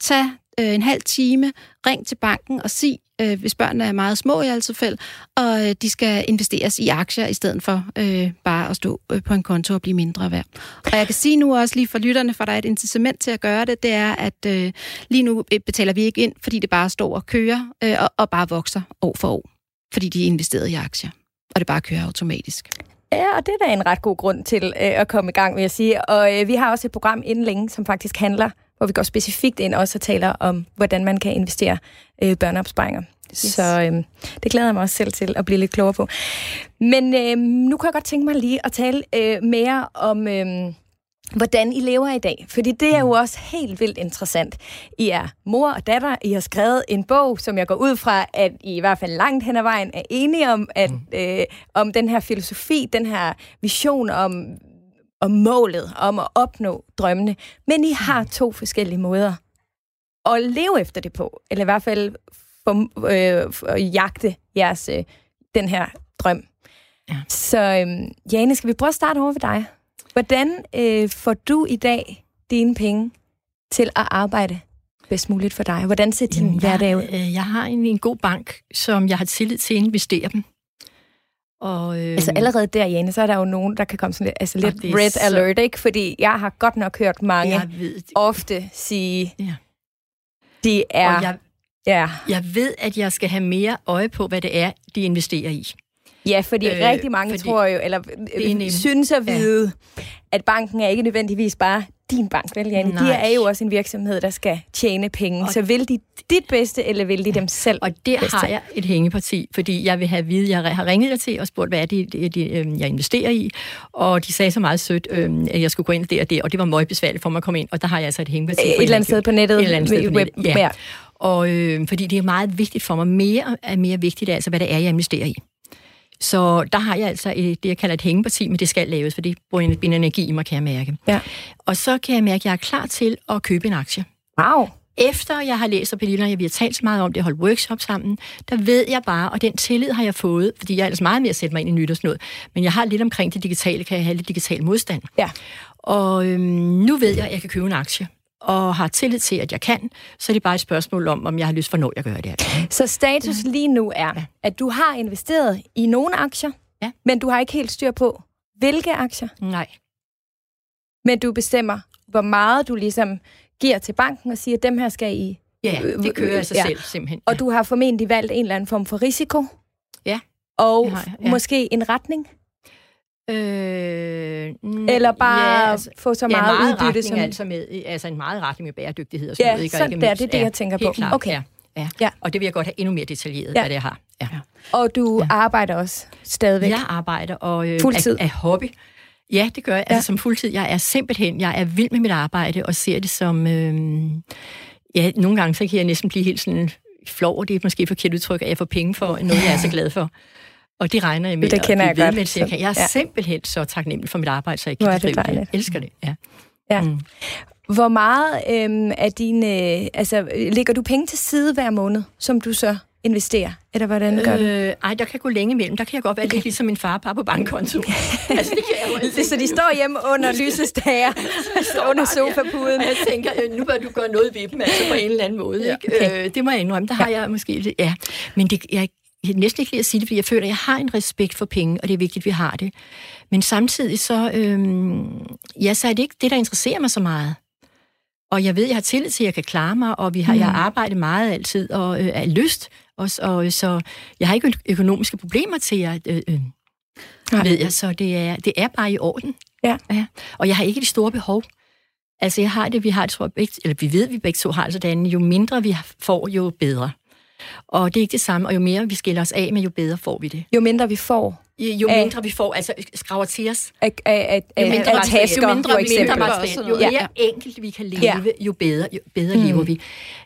tag øh, en halv time, ring til banken og sig, øh, hvis børnene er meget små i altså fald, og øh, de skal investeres i aktier, i stedet for øh, bare at stå øh, på en konto og blive mindre værd. Og jeg kan sige nu også lige for lytterne, for der er et incitament til at gøre det, det er, at øh, lige nu øh, betaler vi ikke ind, fordi det bare står og kører, øh, og, og bare vokser år for år, fordi de er investeret i aktier, og det bare kører automatisk. Ja, og det er da en ret god grund til øh, at komme i gang, vil jeg sige. Og øh, vi har også et program inden længe, som faktisk handler, hvor vi går specifikt ind også og taler om, hvordan man kan investere øh, børneopsparinger. Yes. Så øh, det glæder jeg mig også selv til at blive lidt klogere på. Men øh, nu kan jeg godt tænke mig lige at tale øh, mere om... Øh, hvordan I lever i dag. Fordi det er jo også helt vildt interessant. I er mor og datter. I har skrevet en bog, som jeg går ud fra, at I i hvert fald langt hen ad vejen er enige om, at, øh, om den her filosofi, den her vision om, om målet, om at opnå drømmene. Men I har to forskellige måder at leve efter det på. Eller i hvert fald for, øh, for at jagte jeres, øh, den her drøm. Ja. Så øh, Jane, skal vi prøve at starte over ved dig? Hvordan øh, får du i dag dine penge til at arbejde bedst muligt for dig? Hvordan ser din Jamen, hverdag ud? jeg, øh, jeg har egentlig en god bank, som jeg har tillid til at investere dem. Og, øh, Altså allerede der, Jane, så er der jo nogen, der kan komme sådan lidt, altså lidt det red så- alert, ikke? Fordi jeg har godt nok hørt mange jeg ved, ofte sige, Ja. de er... og jeg, ja. jeg ved, at jeg skal have mere øje på, hvad det er, de investerer i. ja, fordi Øh, rigtig mange fordi tror jo, eller er øh, synes at vide, ja. at banken er ikke nødvendigvis bare din bank, vel, Jane? De er jo også en virksomhed, der skal tjene penge. Og- så vil de dit bedste, eller vil de dem selv? Og der bedste? har jeg et hængeparti, fordi jeg vil have at vide, jeg har ringet jer til og spurgt, hvad er det, det, det øh, jeg investerer i, og de sagde så meget sødt, øh, at jeg skulle gå ind der og det, og det var meget besværligt for mig at komme ind, og der har jeg altså et hængeparti. Et for eller andet sted på nettet? Et eller andet sted på nettet, ja. Og øh, fordi det er meget vigtigt for mig, mere er mere vigtigt, altså hvad det er, jeg investerer i. Så der har jeg altså et, det, jeg kalder et hængeparti, men det skal laves, for det bruger en, en energi i mig, kan jeg mærke. Ja. Og så kan jeg mærke, at jeg er klar til at købe en aktie. Wow. Efter jeg har læst og Pernille, og vi har talt så meget om det, holdt workshop sammen, der ved jeg bare, og den tillid har jeg fået, fordi jeg er ellers meget mere at sætte mig ind i nyt og sådan noget, men jeg har lidt omkring det digitale, kan jeg have lidt digital modstand. Ja. Og øhm, nu ved jeg, at jeg kan købe en aktie, og har tillid til, at jeg kan, så er det bare et spørgsmål om, om jeg har lyst for, når jeg gør det. her. Så status lige nu er, Ja. at du har investeret i nogle aktier, Ja. men du har ikke helt styr på, hvilke aktier. Nej. Men du bestemmer, hvor meget du ligesom giver til banken og siger, at dem her skal I. Ja, det kører af sig Ja. selv, simpelthen. Og du har formentlig valgt en eller anden form for risiko. Ja, Og jeg, ja. måske en retning. Øh, Eller bare ja, altså, få så ja, meget, meget udbytte som... altså, med, altså en meget retning med bæredygtighed og sådan Ja, noget. Ikke? Sådan ikke der, det er det, jeg tænker på. Klart, Okay. Ja, ja. Ja. Og det vil jeg godt have endnu mere detaljeret, Ja. hvad det har. Ja. Og du Ja. arbejder også stadigvæk. Jeg arbejder og øh, Fuldtid? Af, af hobby. Ja, det gør jeg. Ja. Altså som fuldtid. Jeg er simpelthen, jeg er vild med mit arbejde og ser det som... Øh, ja, nogle gange så kan jeg næsten blive helt sådan flov, og det er måske forkert udtryk, at jeg får penge for noget, jeg er så glad for. Og det regner jeg med Det kender jeg ved godt, Med, jeg, jeg er ja. simpelthen så taknemmelig for mit arbejde, så jeg kan er det. Jeg elsker det, ja. Ja. Mm. Hvor meget øhm, af dine... Øh, altså, lægger du penge til side hver måned, som du så investerer? Eller hvordan gør du? Øh, ej, der kan gå længe imellem. Der kan jeg godt være lidt ligesom min far bare på bankkonto. [LAUGHS] altså, det kan jeg jo så de står hjemme under lysestager, [LAUGHS] [LAUGHS] under sofapuden. Og jeg tænker, øh, nu bør du gøre noget ved dem, altså på en eller anden måde. Ikke? okay. Øh, det må jeg indrømme. Der har jeg måske lidt, ja. Men det, jeg, jeg kan næsten ikke lide at sige det, fordi jeg føler, at jeg har en respekt for penge, og det er vigtigt, at vi har det. Men samtidig så, øhm, ja, så er det ikke det, der interesserer mig så meget. Og jeg ved, jeg har tillid til, at jeg kan klare mig, og vi har, mm. jeg har arbejdet meget altid, og øh, er lyst også, og, øh, så jeg har ikke økonomiske problemer til at, øh, øh, ved jeg, så det er, det er bare i orden. Ja. ja. Og jeg har ikke de store behov. Altså, jeg har det, vi har det, tror jeg, begge, eller vi ved, vi begge to har sådan, jo mindre vi får, jo bedre. Og det er ikke det samme, og jo mere vi skiller os af med, jo bedre får vi det. Jo mindre vi får jo Af- mindre vi får, altså skraver til os, af, af, af, jo af, mindre af tasker, jo mindre, for mindre eksempel. materiel, jo Ja. mere enkelt vi kan leve, Ja. jo bedre, jo bedre mm. lever vi.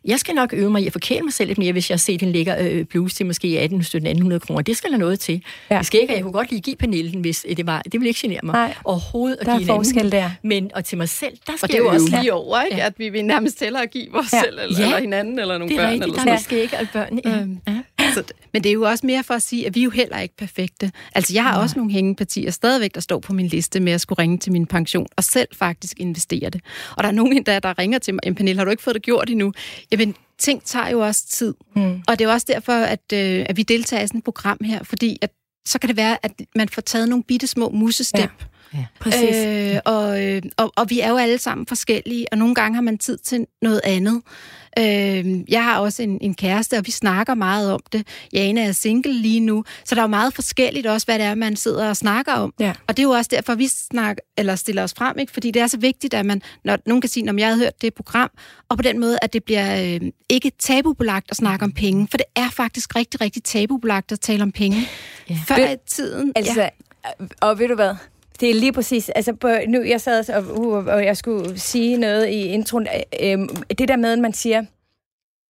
Jeg skal nok øve mig i at forkæle mig selv lidt mere, hvis jeg har set en lækker øh, bluse til måske 1800 kroner. Det skal der noget til. Ja. Det skal ikke, jeg kunne godt lige give Pernille den, hvis det var. Det vil ikke genere mig Nej. overhovedet. at Der er give anden. forskel der. Men og til mig selv, der skal Og det er jo også lige over, ikke? Ja. At vi vil nærmest tæller at give Ja. ja. selv, eller, Ja. eller hinanden, eller nogle Det er børn. rigtigt, eller der sådan er måske ikke alle børn. Ja. Øhm, Ja. Så det- Men det er jo også mere for at sige, at vi er jo heller ikke perfekte. Altså, jeg har også nogle hængepartier stadigvæk, der står på min liste med at skulle ringe til min pension, og selv faktisk investere det. Og der er nogen endda, der ringer til mig, "Jamen, Pernille, har du ikke fået det gjort endnu? Jamen, ting tager jo også tid. Mm. Og det er jo også derfor, at, øh, at vi deltager i sådan et program her, fordi at, så kan det være, at man får taget nogle bitte små musestep. Ja. Ja. Præcis. Øh, og, øh, og, og vi er jo alle sammen forskellige, og nogle gange har man tid til noget andet. Øh, jeg har også en, en kæreste, og vi snakker meget om det. Jane er single lige nu, så der er jo meget forskelligt også, hvad det er, man sidder og snakker om. Ja. Og det er jo også derfor, vi snakker, eller stiller os frem, ikke? fordi det er så vigtigt, at man, når nogen kan sige, når jeg havde hørt det program, og på den måde, at det bliver øh, ikke tabubelagt at snakke om penge, for det er faktisk rigtig, rigtig tabubelagt at tale om penge. Ja. Før i tiden... Altså, ja. og ved du hvad? Det er lige præcis, altså på, nu, jeg sad og, uh, og jeg skulle sige noget i introen, øh, det der med, at man siger,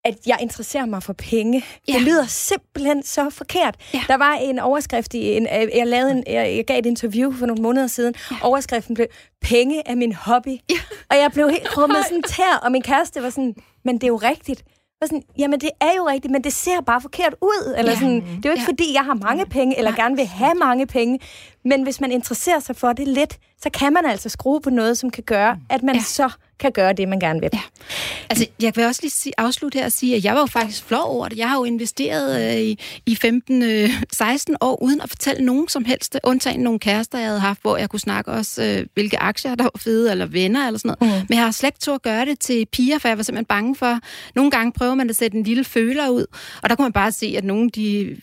at jeg interesserer mig for penge. Ja. Det lyder simpelthen så forkert. Ja. Der var en overskrift, i en, øh, jeg, lavede en, jeg, jeg gav et interview for nogle måneder siden. Ja. Overskriften blev, penge er min hobby. Ja. Og jeg blev helt [LAUGHS] krummet sådan tær, og min kæreste var sådan, men det er jo rigtigt. Var sådan, jamen det er jo rigtigt, men det ser bare forkert ud. Eller Ja. sådan, det er jo ikke, Ja. fordi jeg har mange penge, eller gerne vil have mange penge. Men hvis man interesserer sig for det lidt, så kan man altså skrue på noget, som kan gøre, at man. Ja. så kan gøre det, man gerne vil. Ja. Altså, jeg vil også lige sige, afslutte her og sige, at jeg var jo faktisk flov over det. Jeg har jo investeret øh, i, i 15-16 øh, 16 år, uden at fortælle nogen som helst, undtagen nogle kærester, jeg havde haft, hvor jeg kunne snakke også, øh, hvilke aktier der var fede, eller venner, eller sådan noget. Mm. Men jeg har slet ikke at gøre det til piger, for jeg var simpelthen bange for, nogle gange prøver man at sætte en lille føler ud, og der kunne man bare se, at nogen, de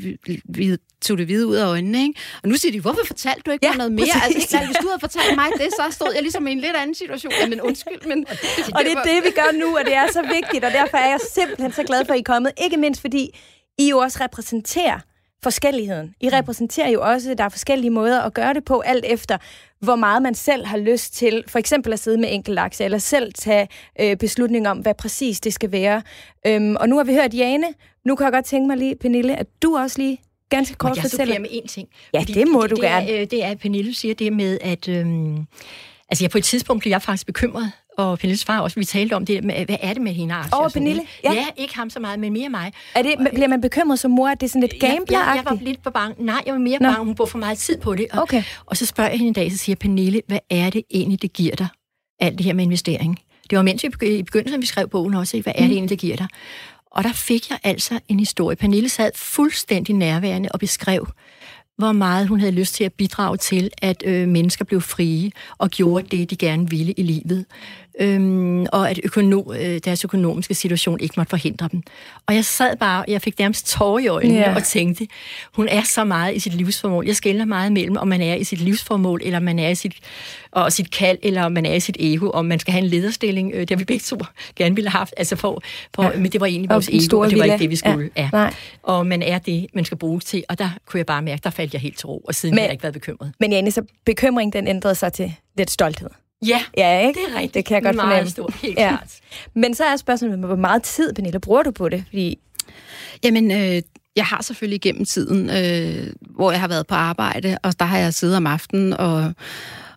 vi, tog det hvide ud af øjnene, ikke? Og nu siger de, hvorfor fortalte du ikke Ja, noget mere? præcis. Altså, ikke, hvis du havde fortalt mig det, så stod jeg ligesom i en lidt anden situation. Jamen, undskyld, men... [LAUGHS] Og det er det, vi gør nu, og det er så vigtigt, og derfor er jeg simpelthen så glad for, at I er kommet. Ikke mindst fordi I jo også repræsenterer forskelligheden. I repræsenterer jo også, at der er forskellige måder at gøre det på, alt efter hvor meget man selv har lyst til, for eksempel at sidde med enkeltaktier, eller selv tage øh, beslutning om, hvad præcis det skal være. Øhm, og nu har vi hørt Jane. Nu kan jeg godt tænke mig lige, Pernille, at du også lige ganske kort jeg fortæller. supplere med én ting? Ja, det må du det gerne. Er, øh, det er, at Pernille siger det med, at... Øhm, altså, jeg på et tidspunkt blev jeg faktisk bekymret, og Pernilles far også, vi talte om det, med, hvad er det med hende aktier? Over Pernille? Ja. Ja. ikke ham så meget, men mere mig. Er det, bliver man bekymret som mor, at det er sådan lidt Jeg, jeg, jeg var gambler lidt på bange. Nej, jeg var mere Nå. bange. Hun bruger for meget tid på det. Og, Okay. og så spørger jeg hende en dag, så siger Pernille, hvad er det egentlig, det giver dig? Alt det her med investering. Det var mens vi i begyndelsen, vi skrev bogen også, hvad er det egentlig, det giver dig? Og der fik jeg altså en historie. Pernille sad fuldstændig nærværende og beskrev, hvor meget hun havde lyst til at bidrage til, at øh, mennesker blev frie og gjorde det, de gerne ville i livet. Øhm, og at økono, øh, deres økonomiske situation ikke måtte forhindre dem. Og jeg sad bare, jeg fik nærmest tårer i øjnene yeah. og tænkte, hun er så meget i sit livsformål. Jeg skældner meget mellem, om man er i sit livsformål, eller man er i sit, og sit kald, eller om man er i sit ego, om man skal have en lederstilling. Øh, det har vi begge to [LAUGHS] gerne ville have haft. Altså for, for, ja. Men det var egentlig Og vores den ego, og det var ikke det, vi skulle. Ja. Ja. Nej. Og man er det, man skal bruges til. Og der kunne jeg bare mærke, der faldt jeg helt til ro. Og siden Men- har jeg ikke været bekymret. Men Jane, så bekymring, den ændrede sig til lidt stolthed. Ja, Ja, ikke? det er rigtigt. Det kan jeg godt Meget fornemme. Stor, helt Ja. klart. Men så er spørgsmålet, hvor meget tid, Pernille, bruger du på det? Fordi Jamen, øh, jeg har selvfølgelig gennem tiden, øh, hvor jeg har været på arbejde, og der har jeg siddet om aftenen og,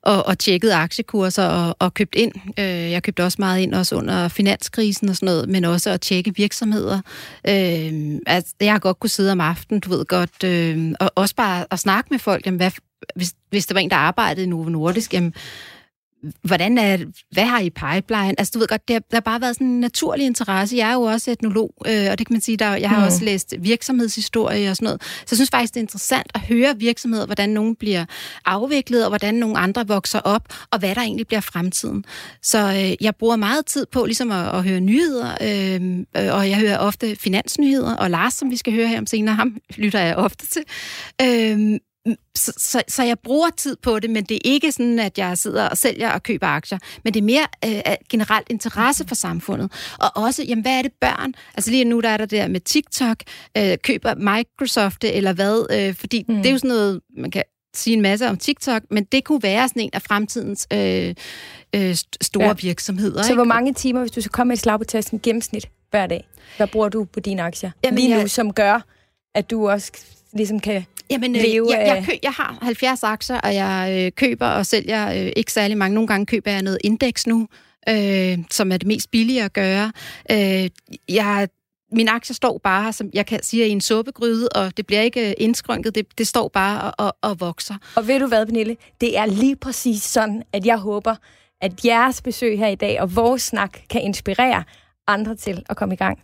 og, og tjekket aktiekurser og, og købt ind. Øh, jeg købte også meget ind også under finanskrisen og sådan noget, men også at tjekke virksomheder. Øh, altså, jeg har godt kunne sidde om aftenen, du ved godt, øh, og også bare at snakke med folk, jamen, hvad, hvis, hvis der var en, der arbejdede i Novo Nordisk, jamen, hvordan er, hvad har I pipeline? Altså, du ved godt, det har, der har bare været sådan en naturlig interesse. Jeg er jo også etnolog, øh, og det kan man sige, der, jeg har mm. også læst virksomhedshistorie og sådan noget. Så jeg synes faktisk, det er interessant at høre virksomheder, hvordan nogen bliver afviklet, og hvordan nogle andre vokser op, og hvad der egentlig bliver fremtiden. Så øh, jeg bruger meget tid på ligesom at, at høre nyheder, øh, og jeg hører ofte finansnyheder, og Lars, som vi skal høre her om senere, ham lytter jeg ofte til. Øh, så, så, så jeg bruger tid på det, men det er ikke sådan, at jeg sidder og sælger og køber aktier, men det er mere øh, generelt interesse for samfundet. Og også, jamen, hvad er det børn? Altså lige nu, der er der der med TikTok, øh, køber Microsoft det, eller hvad? Øh, fordi mm. det er jo sådan noget, man kan sige en masse om TikTok, men det kunne være sådan en af fremtidens øh, øh, store ja. virksomheder. Så ikke? hvor mange timer, hvis du skal komme med et slag på testen, gennemsnit hver dag, hvad bruger du på dine aktier? Jamen, lige nu, jeg... som gør, at du også ligesom kan Jamen, øh, leve jeg, jeg, kø, jeg har 70 aktier, og jeg øh, køber og sælger øh, ikke særlig mange. Nogle gange køber jeg noget indeks nu, øh, som er det mest billige at gøre. Øh, jeg min aktie står bare, som jeg kan sige, i en suppegryde, og det bliver ikke øh, indskrænket, det, det står bare og, og, og vokser. Og ved du hvad, Pernille? Det er lige præcis sådan, at jeg håber, at jeres besøg her i dag og vores snak kan inspirere andre til at komme i gang.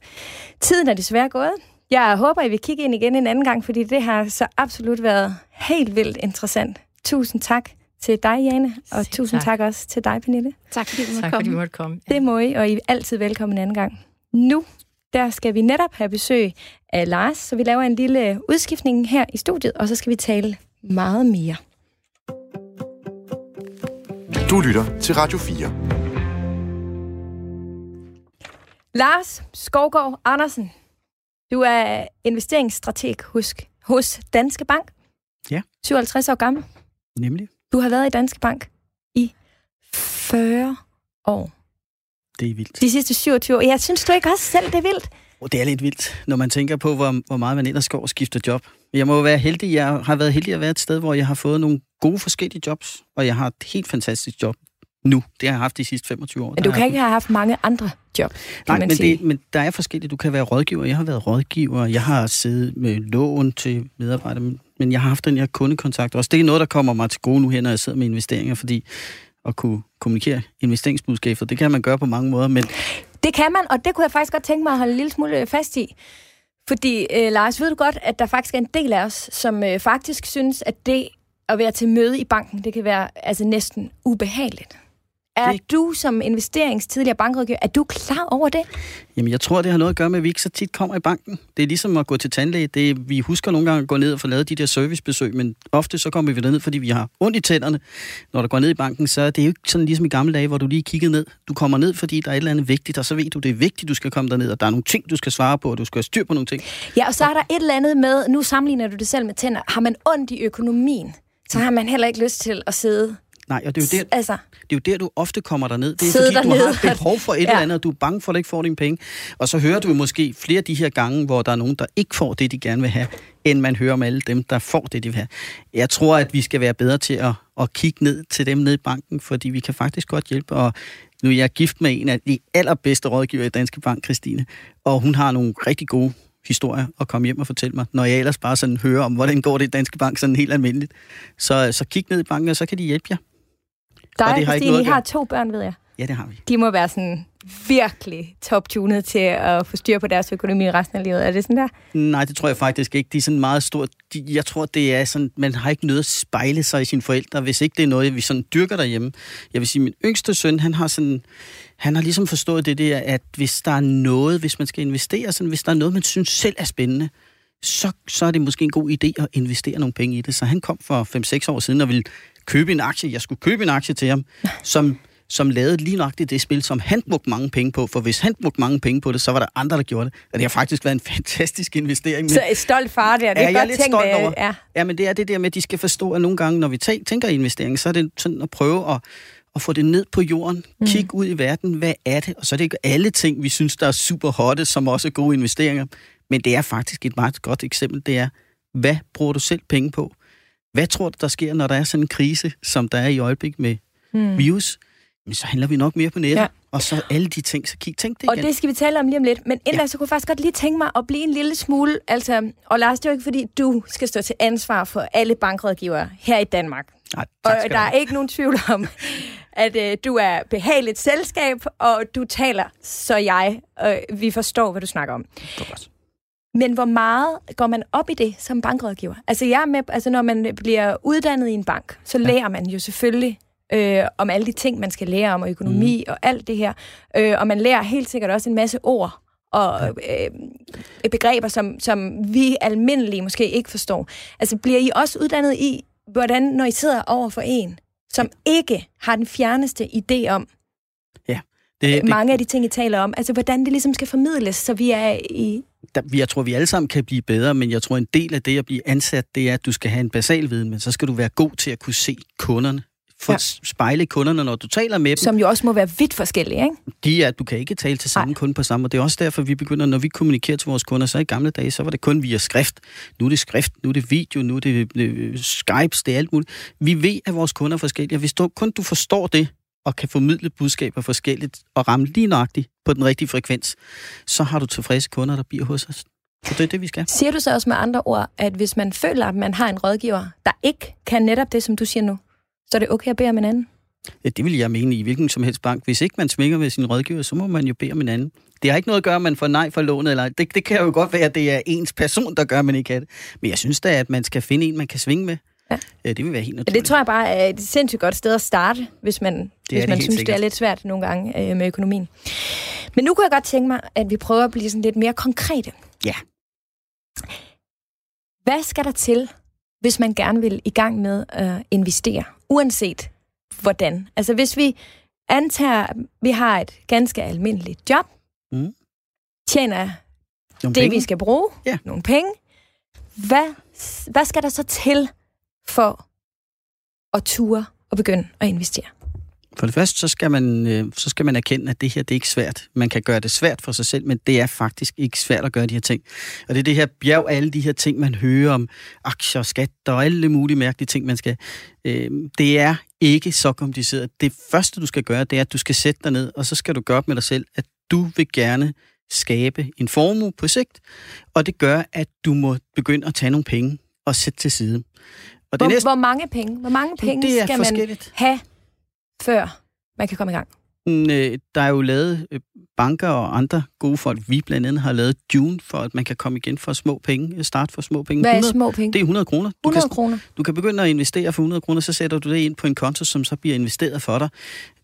Tiden er desværre gået. Jeg håber, I vil kigge ind igen en anden gang, fordi det har så absolut været helt vildt interessant. Tusind tak til dig, Jane, og Sig tusind tak. tak også til dig, Pernille. Tak fordi du måtte tak, komme. Fordi du måtte komme. Ja. Det må I, og I er altid velkommen en anden gang. Nu, der skal vi netop have besøg af Lars, så vi laver en lille udskiftning her i studiet, og så skal vi tale meget mere. Du lytter til Radio 4. Lars Skovgaard Andersen, du er investeringsstrateg hos, hos Danske Bank. Ja. 57 år gammel. Nemlig. Du har været i Danske Bank i 40 år. Det er vildt. De sidste 27 år. Jeg synes du ikke også selv, det er vildt? Oh, det er lidt vildt, når man tænker på, hvor, hvor meget man ellers går og skifter job. Jeg må være heldig. Jeg har været heldig at være et sted, hvor jeg har fået nogle gode forskellige jobs, og jeg har et helt fantastisk job nu. Det har jeg haft de sidste 25 år. Men du kan ikke have haft mange andre job, Nej, men, sige. det, men der er forskellige. Du kan være rådgiver. Jeg har været rådgiver. Jeg har siddet med lån til medarbejdere, men jeg har haft den her kundekontakt også. Det er noget, der kommer mig til gode nu her, når jeg sidder med investeringer, fordi at kunne kommunikere investeringsbudskaber, det kan man gøre på mange måder, men... Det kan man, og det kunne jeg faktisk godt tænke mig at holde en lille smule fast i. Fordi, øh, Lars, ved du godt, at der faktisk er en del af os, som øh, faktisk synes, at det at være til møde i banken, det kan være altså næsten ubehageligt. Er det... du som investerings tidligere bankrådgiver, er du klar over det? Jamen, jeg tror, det har noget at gøre med, at vi ikke så tit kommer i banken. Det er ligesom at gå til tandlæge. Det er, vi husker nogle gange at gå ned og få lavet de der servicebesøg, men ofte så kommer vi ned, fordi vi har ondt i tænderne. Når du går ned i banken, så er det jo ikke sådan ligesom i gamle dage, hvor du lige kiggede ned. Du kommer ned, fordi der er et eller andet vigtigt, og så ved du, det er vigtigt, du skal komme derned, og der er nogle ting, du skal svare på, og du skal have styr på nogle ting. Ja, og så er der et eller andet med, nu sammenligner du det selv med tænder, har man ondt i økonomien, så har man heller ikke lyst til at sidde Nej, og det er jo der, altså, det er jo der du ofte kommer derned. Det er fordi, du dernede. har et behov for et ja. eller andet, og du er bange for, at du ikke får dine penge. Og så hører du måske flere af de her gange, hvor der er nogen, der ikke får det, de gerne vil have, end man hører om alle dem, der får det, de vil have. Jeg tror, at vi skal være bedre til at, at kigge ned til dem nede i banken, fordi vi kan faktisk godt hjælpe. Og nu er jeg gift med en af de allerbedste rådgiver i Danske Bank, Christine, og hun har nogle rigtig gode historier at komme hjem og fortælle mig, når jeg ellers bare sådan hører om, hvordan går det i Danske Bank sådan helt almindeligt. Så, så kig ned i banken, og så kan de hjælpe jer. Dig Og det har ikke Christine, noget I har to børn, ved jeg. Ja, det har vi. De må være sådan virkelig top-tunet til at få styr på deres økonomi resten af livet. Er det sådan der? Nej, det tror jeg faktisk ikke. De er sådan meget stort. De, jeg tror, det er sådan, man har ikke noget at spejle sig i sine forældre, hvis ikke det er noget, vi sådan dyrker derhjemme. Jeg vil sige, min yngste søn, han har sådan, han har ligesom forstået det der, at hvis der er noget, hvis man skal investere, sådan, hvis der er noget, man synes selv er spændende, så, så er det måske en god idé at investere nogle penge i det. Så han kom for 5-6 år siden og ville købe en aktie. Jeg skulle købe en aktie til ham, [LAUGHS] som som lavede lige nok det spil, som han brugte mange penge på. For hvis han brugte mange penge på det, så var der andre, der gjorde det. Og det har faktisk været en [LAUGHS] fantastisk investering. Men- Så et stolt far der. Det er jeg er godt lidt tænkt, stolt øh, over. Ja. Ja, men det er det der med, at de skal forstå, at nogle gange, når vi tæ- tænker investering, så er det sådan at prøve at, og få det ned på jorden. Mm. Kig ud i verden, hvad er det? Og så er det ikke alle ting, vi synes, der er super hotte, som også er gode investeringer. Men det er faktisk et meget godt eksempel. Det er, hvad bruger du selv penge på? Hvad tror du, der sker, når der er sådan en krise, som der er i øjeblik med mm. virus? Men så handler vi nok mere på nettet. Ja. Og så alle de ting, så kig, tænk det igen. Og det skal vi tale om lige om lidt. Men inden ja. så kunne jeg faktisk godt lige tænke mig at blive en lille smule... Altså, og Lars, det er jo ikke, fordi du skal stå til ansvar for alle bankrådgivere her i Danmark. Nej, og der er ikke nogen tvivl om, at øh, du er behageligt selskab, og du taler, så jeg, øh, vi forstår, hvad du snakker om. Men hvor meget går man op i det som bankrådgiver? Altså, jeg er med, altså når man bliver uddannet i en bank, så ja. lærer man jo selvfølgelig øh, om alle de ting, man skal lære om, og økonomi mm. og alt det her. Øh, og man lærer helt sikkert også en masse ord og øh, begreber, som, som vi almindelige måske ikke forstår. Altså, bliver I også uddannet i, hvordan, når I sidder over for en, som ikke har den fjerneste idé om det, mange det, af de ting, I taler om, altså hvordan det ligesom skal formidles, så vi er i... Der, jeg tror, vi alle sammen kan blive bedre, men jeg tror, en del af det at blive ansat, det er, at du skal have en basal viden, men så skal du være god til at kunne se kunderne for ja. spejle kunderne, når du taler med dem. Som jo også må være vidt forskellige, ikke? De er, du kan ikke tale til samme Ej. kunde på samme måde. Det er også derfor, vi begynder, når vi kommunikerer til vores kunder, så i gamle dage, så var det kun via skrift. Nu er det skrift, nu er det video, nu er det øh, Skypes, det er alt muligt. Vi ved, at vores kunder er forskellige, og hvis du, kun du forstår det, og kan formidle budskaber forskelligt, og ramme lige nøjagtigt på den rigtige frekvens, så har du tilfredse kunder, der bliver hos os. Så det er det, vi skal. Siger du så også med andre ord, at hvis man føler, at man har en rådgiver, der ikke kan netop det, som du siger nu, så er det okay at bede om en anden? Ja, det vil jeg mene i hvilken som helst bank. Hvis ikke man sminger med sin rådgiver, så må man jo bede om en anden. Det har ikke noget at gøre, at man får nej for lånet. Eller, det, det kan jo godt være, at det er ens person, der gør, at man ikke kan det. Men jeg synes da, at man skal finde en, man kan svinge med. Ja. det vil være helt naturligt. Ja, det tror jeg bare er et sindssygt godt sted at starte, hvis man, det hvis man synes, sikkert. det er lidt svært nogle gange øh, med økonomien. Men nu kunne jeg godt tænke mig, at vi prøver at blive sådan lidt mere konkrete. Ja. Hvad skal der til, hvis man gerne vil i gang med at investere, uanset hvordan. Altså hvis vi antager, at vi har et ganske almindeligt job, mm. tjener nogle det, penge. vi skal bruge, ja. nogle penge, hvad, hvad skal der så til for at ture og begynde at investere? For det første, så skal, man, øh, så skal man erkende, at det her det er ikke svært. Man kan gøre det svært for sig selv, men det er faktisk ikke svært at gøre de her ting. Og det er det her bjerg alle de her ting, man hører om aktier, skat og alle mulige mærkelige ting, man skal. Øh, det er ikke så kompliceret. Det første, du skal gøre, det er, at du skal sætte dig ned, og så skal du gøre op med dig selv, at du vil gerne skabe en formue på sigt, og det gør, at du må begynde at tage nogle penge og sætte til side. Og det hvor, næste, hvor mange penge? Hvor mange penge det er skal man have før man kan komme i gang? Mm, øh, der er jo lavet øh, banker og andre gode folk. Vi blandt andet har lavet June, for at man kan komme igen for små penge. Start for små penge. Hvad er 100, små penge? Det er 100 kroner. 100 du kan, kroner? Du kan begynde at investere for 100 kroner, så sætter du det ind på en konto, som så bliver investeret for dig.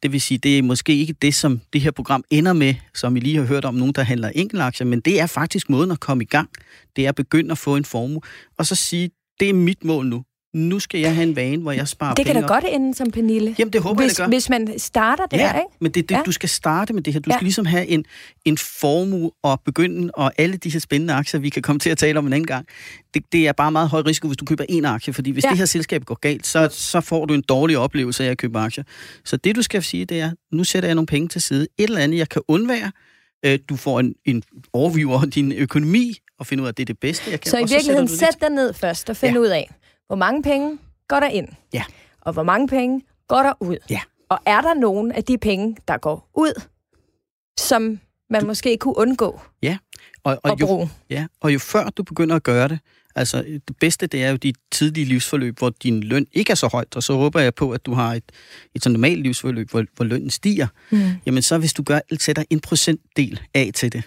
Det vil sige, det er måske ikke det, som det her program ender med, som vi lige har hørt om, nogen, der handler enkeltaktier, men det er faktisk måden at komme i gang. Det er at begynde at få en formue, og så sige, det er mit mål nu nu skal jeg have en vane, hvor jeg sparer Det kan da godt ende som Pernille. Jamen, det håber hvis, jeg, det gør. Hvis man starter der, ja, ikke? men det, det, ja. du skal starte med det her. Du ja. skal ligesom have en, en formue og begynde, og alle de her spændende aktier, vi kan komme til at tale om en anden gang, det, det er bare meget høj risiko, hvis du køber en aktie, fordi hvis ja. det her selskab går galt, så, så får du en dårlig oplevelse af at købe aktier. Så det, du skal sige, det er, nu sætter jeg nogle penge til side. Et eller andet, jeg kan undvære. Øh, du får en, en overview over din økonomi, og finde ud af, at det er det bedste, jeg kan. Så i virkeligheden, sæt dig ned først og find ja. ud af, hvor mange penge går der ind? Ja. Og hvor mange penge går der ud? Ja. Og er der nogen af de penge, der går ud, som man du... måske kunne undgå ja. og, og at jo, bruge? Ja, og jo før du begynder at gøre det, altså det bedste, det er jo dit tidlige livsforløb, hvor din løn ikke er så højt, og så håber jeg på, at du har et, et sådan normalt livsforløb, hvor, hvor lønnen stiger. Mm. Jamen så hvis du gør, sætter en procentdel af til det,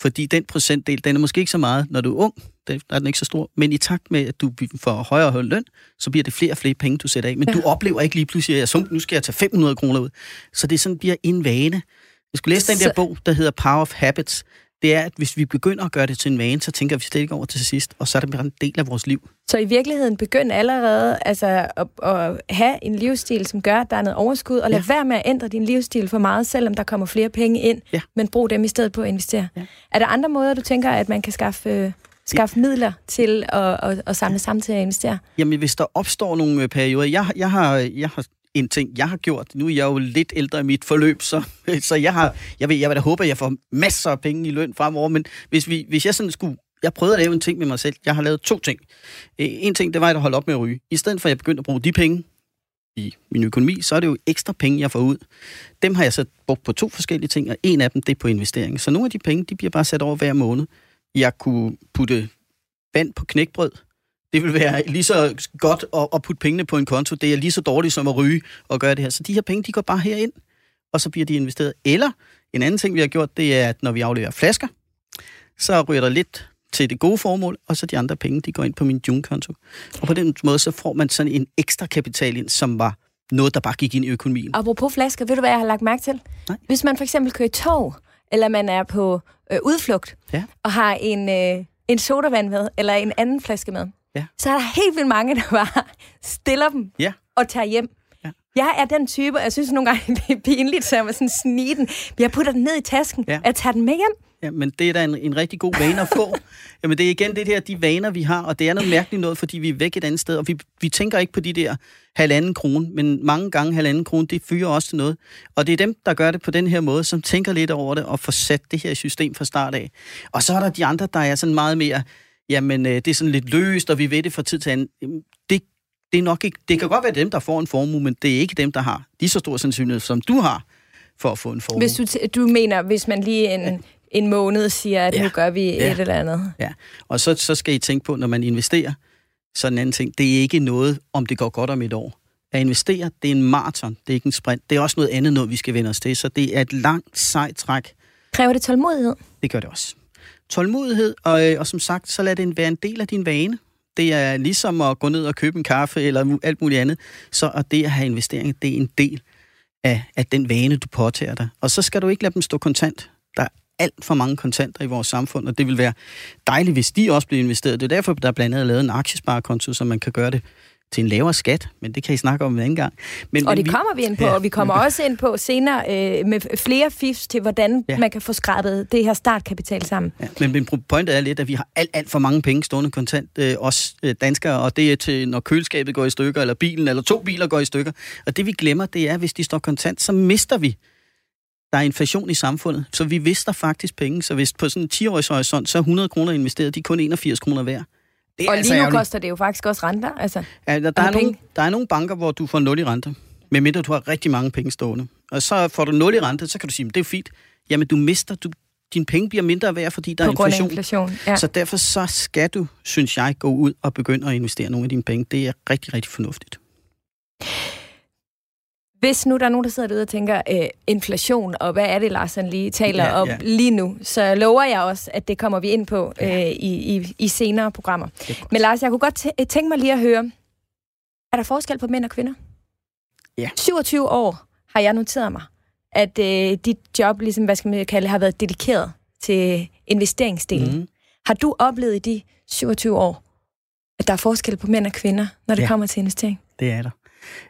fordi den procentdel, den er måske ikke så meget, når du er ung, der er den ikke så stor, men i takt med, at du får højere og højere løn, så bliver det flere og flere penge, du sætter af. Men ja. du oplever ikke lige pludselig, at jeg, nu skal jeg tage 500 kroner ud. Så det sådan bliver en vane. Jeg skulle læse den der bog, der hedder Power of Habits. Det er, at hvis vi begynder at gøre det til en vane, så tænker vi slet ikke over til sidst, og så er det bare en del af vores liv. Så i virkeligheden begynd allerede altså, at, at have en livsstil, som gør, at der er noget overskud, og lad ja. være med at ændre din livsstil for meget, selvom der kommer flere penge ind, ja. men brug dem i stedet på at investere. Ja. Er der andre måder, du tænker, at man kan skaffe skaffe midler til at, at, at samle sammen til at investere? Jamen, hvis der opstår nogle øh, perioder... Jeg, jeg, har, jeg har en ting, jeg har gjort. Nu er jeg jo lidt ældre i mit forløb, så, [LAUGHS] så jeg, har, jeg, vil, jeg vil da håbe, at jeg får masser af penge i løn fremover. Men hvis, vi, hvis jeg sådan skulle... Jeg prøvede at lave en ting med mig selv. Jeg har lavet to ting. Øh, En ting, det var at holde op med at ryge. I stedet for, at jeg begyndte at bruge de penge i min økonomi, så er det jo ekstra penge, jeg får ud. Dem har jeg så brugt på to forskellige ting, og en af dem, det er på investering. Så nogle af de penge, de bliver bare sat over hver måned. Jeg kunne putte vand på knækbrød. Det vil være lige så godt at, at putte pengene på en konto. Det er lige så dårligt som at ryge og gøre det her. Så de her penge, de går bare herind, og så bliver de investeret. Eller en anden ting, vi har gjort, det er, at når vi afleverer flasker, så ryger der lidt til det gode formål, og så de andre penge, de går ind på min June-konto. Og på den måde, så får man sådan en ekstra kapital ind, som var noget, der bare gik ind i økonomien. Apropos flasker, ved du, hvad jeg har lagt mærke til? Nej. Hvis man for eksempel kører i tog, eller man er på øh, udflugt, Ja. og har en, øh, en sodavand med, eller en anden flaske med, Ja. så er der helt vildt mange, der bare stiller dem Ja. og tager hjem. Ja. Jeg er den type, og jeg synes nogle gange, [LAUGHS] det er pinligt, så jeg må sådan snige den. Jeg putter den ned i tasken, Ja. ja. jeg tager den med hjem. Ja, men det er da en, en rigtig god vane at få. [LAUGHS] Jamen det er igen det der, de vaner, vi har, og det er noget mærkeligt noget, fordi vi er væk et andet sted, og vi, vi tænker ikke på de der halvanden krone, men mange gange halvanden krone, det fyrer også til noget. Og det er dem, der gør det på den her måde, som tænker lidt over det og får sat det her system fra start af. Og så er der de andre, der er sådan meget mere, jamen øh, det er sådan lidt løst, og vi ved det fra tid til anden. Det, det er nok ikke, det kan godt være dem, der får en formue, men det er ikke dem, der har lige så stor sandsynlighed, som du har, for at få en formue. Hvis du, t- du mener, hvis man lige en, en måned siger, at Ja. nu gør vi Ja. et eller andet. Ja, og så, så skal I tænke på, når man investerer, så en anden ting, det er ikke noget, om det går godt om et år. At investere, det er en maraton, det er ikke en sprint. Det er også noget andet, noget vi skal vende os til, så det er et langt, sejt træk. Kræver det tålmodighed? Det gør det også. Tålmodighed, og, øh, og som sagt, så lad det være en del af din vane. Det er ligesom at gå ned og købe en kaffe eller alt muligt andet. Så og det at have investeringer, det er en del af, af den vane, du påtager dig. Og så skal du ikke lade dem stå kontant. Der er alt for mange kontanter i vores samfund, og det vil være dejligt, hvis de også bliver investeret. Det er derfor, der blandt andet er lavet en aktiesparekonto, så man kan gøre det til en lavere skat, men det kan I snakke om en anden gang. Men, Og det kommer vi ind på, Ja. og vi kommer også ind på senere øh, med flere fifs til, hvordan Ja. man kan få skrabet det her startkapital sammen. Ja, men min pointe er lidt, at vi har alt, alt for mange penge stående kontant, øh, os øh, danskere, og det er til, når køleskabet går i stykker, eller bilen, eller to biler går i stykker. Og det vi glemmer, det er, at hvis de står kontant, så mister vi. Der er inflation i samfundet, så vi mister faktisk penge. Så hvis på sådan en 10-årig horisont, så er 100 kroner investeret, de er kun 81 kroner værd. Det er Og altså lige nu ærgerligt. koster det jo faktisk også renter. Altså, Ja, der, der, er nogle, der er nogle banker, hvor du får 0 i rente, medmindre du har rigtig mange penge stående. Og så får du 0 i rente, så kan du sige, "Men det er fint. Jamen, du mister, du, dine penge bliver mindre værd, fordi der på er grund af inflation. inflation. Ja. Så derfor så skal du, synes jeg, gå ud og begynde at investere nogle af dine penge. Det er rigtig, rigtig fornuftigt. Hvis nu der er nogen, der sidder derude og tænker, øh, inflation, og hvad er det, Larsen lige taler Ja, om ja. lige nu, så lover jeg også, at det kommer vi ind på øh, i, i, i senere programmer. Er. Men Lars, jeg kunne godt tæ- tænke mig lige at høre, er der forskel på mænd og kvinder? Ja. 27 år har jeg noteret mig, at øh, dit job, ligesom, hvad skal man kalde, har været dedikeret til investeringsdelen. Mhm. Har du oplevet i de 27 år, at der er forskel på mænd og kvinder, når det Ja. kommer til investering? Det er der.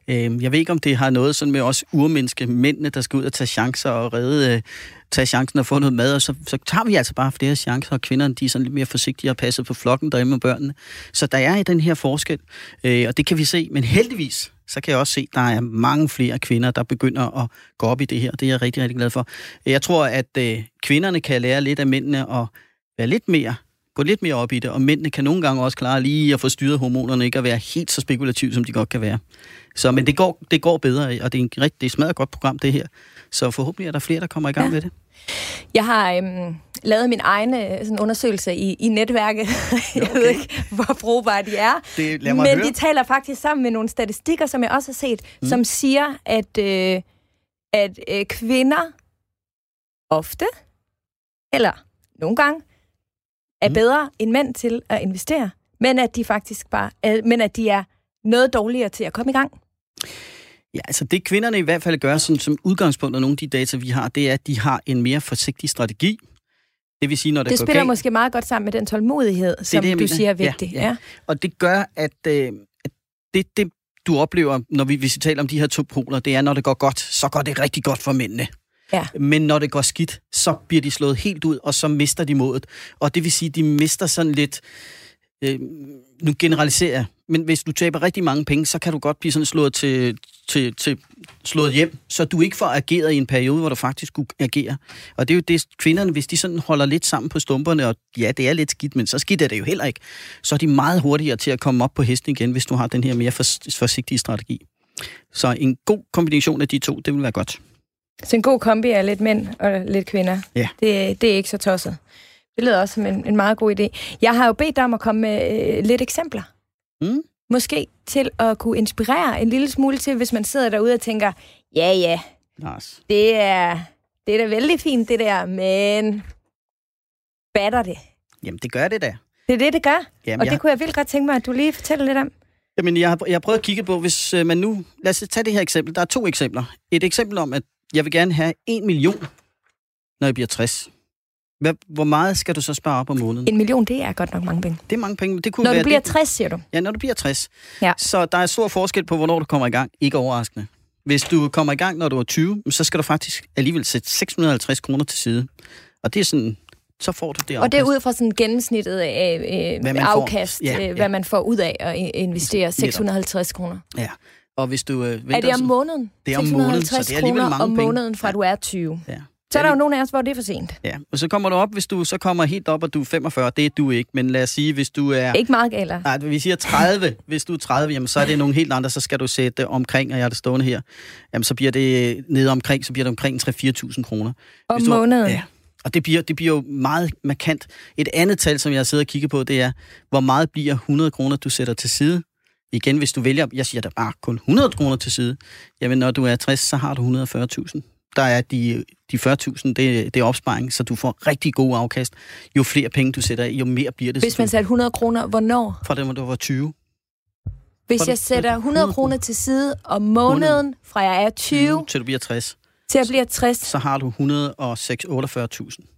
Øh, Jeg ved ikke, om det har noget sådan med os urmenneske mændene, der skal ud og tage chancer og redde, øh, tage chancen og få noget mad, og så, så tager vi altså bare flere chancer, og kvinderne de er sådan lidt mere forsigtige og passer på flokken derhjemme med børnene. Så der er i den her forskel, øh, og det kan vi se. Men heldigvis, så kan jeg også se, at der er mange flere kvinder, der begynder at gå op i det her. Det er jeg rigtig, rigtig glad for. Jeg tror, at øh, kvinderne kan lære lidt af mændene at være lidt mere gå lidt mere op i det, og mændene kan nogle gange også klare lige at få styret hormonerne, ikke at være helt så spekulativ, som de godt kan være. Så, men det går, det går bedre, og det er, en rigtig, det er et smadret godt program, det her. Så forhåbentlig er der flere, der kommer i gang Ja. med det. Jeg har øhm, lavet min egen øh, sådan undersøgelse i, i netværket. [LAUGHS] jeg ved ikke, hvor brugbare de er. Det, Men høre. de taler faktisk sammen med nogle statistikker, som jeg også har set, mm. som siger, at, øh, at øh, kvinder ofte, eller nogle gange, er Mm. bedre end mænd til at investere, men at de faktisk bare, øh, men at de er noget dårligere til at komme i gang. Ja, altså det kvinderne i hvert fald gør sådan, som udgangspunkt af nogle af de data, vi har, det er, at de har en mere forsigtig strategi. Det vil sige, når det, Det går spiller galt, måske meget godt sammen med den tålmodighed, som det, du mener. siger er Ja, vigtig. ja. Og det gør, at, øh, at det, det, du oplever, når vi, hvis vi taler om de her to poler, det er, når det går godt, så går det rigtig godt for mændene. Ja. Men når det går skidt, så bliver de slået helt ud, og så mister de modet. Og det vil sige, de mister sådan lidt øh, nu generaliserer jeg, men hvis du taber rigtig mange penge, så kan du godt blive sådan slået til, til, til slået hjem, så du ikke får ageret i en periode, hvor du faktisk kunne agere. Og det er jo det, kvinderne, hvis de sådan holder lidt sammen på stumperne, og ja, det er lidt skidt, men så skidt er det jo heller ikke, så er de meget hurtigere til at komme op på hesten igen, hvis du har den her mere forsigtige strategi. Så en god kombination af de to, det vil være godt. Så en god kombi af lidt mænd og lidt kvinder. Ja. Det, det er ikke så tosset. Det lyder også som en, en meget god idé. Jeg har jo bedt dig om at komme med øh, lidt eksempler. Mm. Måske til at kunne inspirere en lille smule til, hvis man sidder derude og tænker, ja ja, Lars. det er, det er da vældig fint det der, men batter det? Jamen, det gør det da. Det er det, det gør. Jamen, og jeg, det kunne jeg vildt godt tænke mig, at du lige fortæller lidt om. jamen, jeg, har, jeg har prøvet at kigge på, hvis øh, man nu... Lad os tage det her eksempel. Der er to eksempler. Et eksempel om, at jeg vil gerne have en million, når jeg bliver 60. Hvad, hvor meget skal du så spare op om måneden? En million, det er godt nok mange penge. Det er mange penge, det kunne Når være... du bliver det, 60, siger du. Ja, når du bliver 60. Ja. Så der er stor forskel på, hvornår du kommer i gang. Ikke overraskende. Hvis du kommer i gang, når du er 20, så skal du faktisk alligevel sætte 650 kroner til side. Og det er sådan, så får du det Og det er afkast. ud fra sådan gennemsnittet af øh, Hvad man får. afkast, Ja, øh, ja. hvad man får ud af at investere 650 kroner. Ja. Og hvis du øh, venter... Er det om måneden? Det er om måneden, så 650 det er alligevel mange om penge. måneden, fra Ja. du er 20. Ja. Så er der jo nogen af os, hvor det er for sent. Ja, og så kommer du op, hvis du så kommer helt op, og du er 45. Det er du ikke, men lad os sige, hvis du er... Ikke meget galt. Nej, vi siger 30. Hvis du er 30, jamen, så er det nogle helt andre, så skal du sætte omkring, og jeg har det stående her. Jamen, så bliver det nede omkring, så bliver det omkring 3-4.000 kroner. Om Hvis du- måneden. Ja, og det bliver, det bliver jo meget markant. Et andet tal, som jeg sidder og kigger på, det er, hvor meget bliver 100 kroner, du sætter til side. Igen, hvis du vælger, jeg siger der bare kun 100 kroner til side, jamen når du er 60, så har du 140.000. Der er de, de 40.000, det, det er opsparing, så du får rigtig god afkast. Jo flere penge du sætter af, jo mere bliver det. Hvis man satte 100 kroner, hvornår? Fra det, hvor du var 20. Hvis jeg sætter 100 100 kroner til side om måneden, fra jeg er 20 til du bliver 60, til jeg bliver 60. så har du 148.000.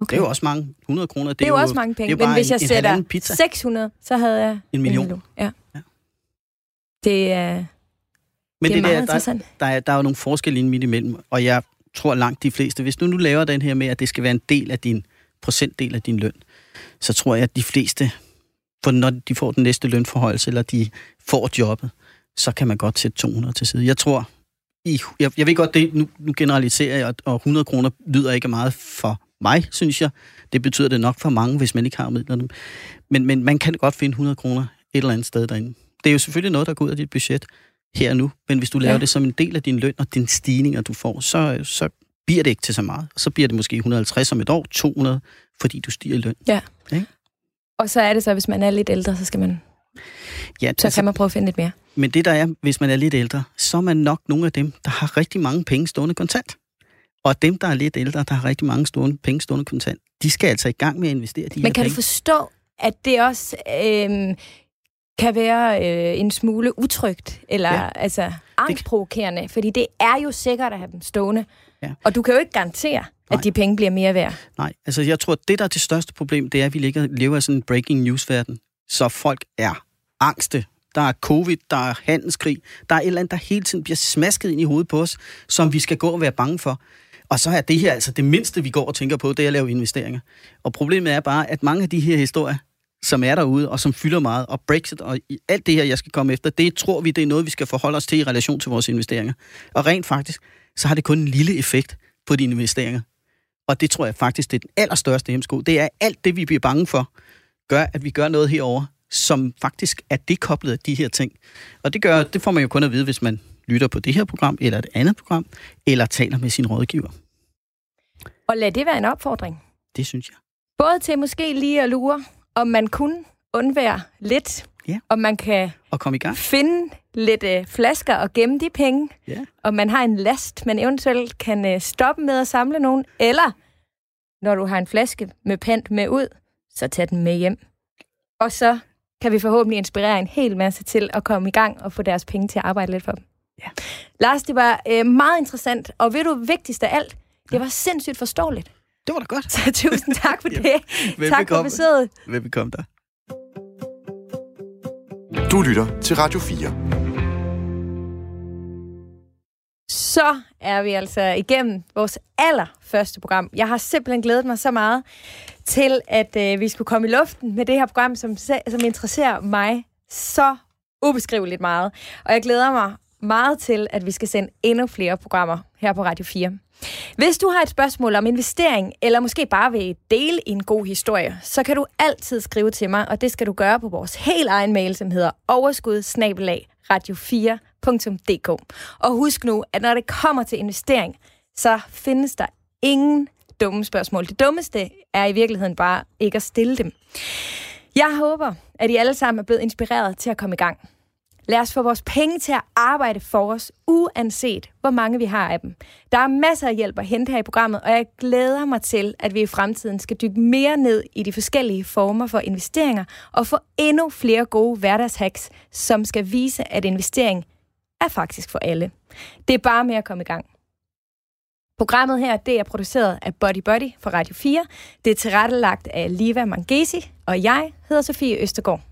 Okay. Det er jo også mange. 100 kroner, det, Det er jo også mange det er penge. Men hvis jeg en, en sætter halvanden pizza. 600, så havde jeg En million. Ja. Ja. Det er, Men det er meget der, der, interessant. der, er, der er jo nogle forskelle midt imellem, og jeg tror langt de fleste, hvis du nu laver den her med, at det skal være en del af din procentdel af din løn, så tror jeg, at de fleste, for når de får den næste lønforhøjelse, eller de får jobbet, så kan man godt sætte 200 til side. Jeg tror, i, jeg, jeg ved godt, det, nu, nu generaliserer jeg, og 100 kroner lyder ikke meget for mig, synes jeg. Det betyder det nok for mange, hvis man ikke har midlerne. Men, men man kan godt finde 100 kroner et eller andet sted derinde. Det er jo selvfølgelig noget, der går ud af dit budget her og nu, men hvis du laver Ja. ja. det som en del af din løn og din stigninger, du får, så, så bliver det ikke til så meget. Så bliver det måske 150 om et år, 200, fordi du stiger i løn. Og så er det så, hvis man er lidt ældre, så skal man, Ja, så kan man prøve at finde lidt mere. Men det der er, hvis man er lidt ældre, så er man nok nogle af dem, der har rigtig mange penge stående kontant. Og dem, der er lidt ældre, der har rigtig mange stående, penge stående kontant, de skal altså i gang med at investere de her Men kan penge. du forstå, at det også øh, kan være øh, en smule utrygt, eller ja. Altså angstprovokerende? Fordi det er jo sikkert at have dem stående. Ja. Og du kan jo ikke garantere, Nej. at de penge bliver mere værd. Nej, altså jeg tror, det, der er det største problem, det er, at vi ligger, lever i sådan en breaking news-verden. Så folk er angste. Der er covid, der er handelskrig, der er et eller andet, der hele tiden bliver smasket ind i hovedet på os, som vi skal gå og være bange for. Og så er det her altså det mindste, vi går og tænker på, det er at lave investeringer. Og problemet er bare, at mange af de her historier, som er derude, og som fylder meget, og Brexit og alt det her, jeg skal komme efter, det tror vi, det er noget, vi skal forholde os til i relation til vores investeringer. Og rent faktisk, så har det kun en lille effekt på dine investeringer. Og det tror jeg faktisk, det er den allerstørste hemsko. Det er alt det, vi bliver bange for, gør, at vi gør noget herover, som faktisk er dekoblet af de her ting. Og det, gør, det får man jo kun at vide, hvis man lytter på det her program, eller et andet program, eller taler med sin rådgiver. Og lad det være en opfordring. Det synes jeg. Både til måske lige at lure, om man kunne undvære lidt, Ja. om man kan Og kom i gang. finde lidt øh, flasker og gemme de penge, Ja. og man har en last, man eventuelt kan øh, stoppe med at samle nogen, eller når du har en flaske med pant med ud, så tag den med hjem. Og så kan vi forhåbentlig inspirere en hel masse til at komme i gang og få deres penge til at arbejde lidt for dem. Ja. Lars, det var øh, meget interessant, og ved du, vigtigst af alt, det var sindssygt forståeligt. Det var da godt. Så tusind [LAUGHS] tak for det. tak for Velbekomme. besøget. Velbekomme dig. Du lytter til Radio 4. så er vi altså igennem vores allerførste program. Jeg har simpelthen glædet mig så meget til, at øh, vi skulle komme i luften med det her program, som, som interesserer mig så ubeskriveligt meget. Og jeg glæder mig meget til, at vi skal sende endnu flere programmer her på Radio 4. Hvis du har et spørgsmål om investering, eller måske bare vil dele en god historie, så kan du altid skrive til mig, og det skal du gøre på vores helt egen mail, som hedder overskud radio4.dk. Og husk nu, at når det kommer til investering, så findes der ingen dumme spørgsmål. Det dummeste er i virkeligheden bare ikke at stille dem. Jeg håber, at I alle sammen er blevet inspireret til at komme i gang. Lad os få vores penge til at arbejde for os, uanset hvor mange vi har af dem. Der er masser af hjælp at hente her i programmet, og jeg glæder mig til, at vi i fremtiden skal dykke mere ned i de forskellige former for investeringer og få endnu flere gode hverdagshacks, som skal vise, at investering er faktisk for alle. Det er bare med at komme i gang. Programmet her det er produceret af Body Body for Radio 4. Det er tilrettelagt af Liva Mangesi, og jeg hedder Sofie Østergaard.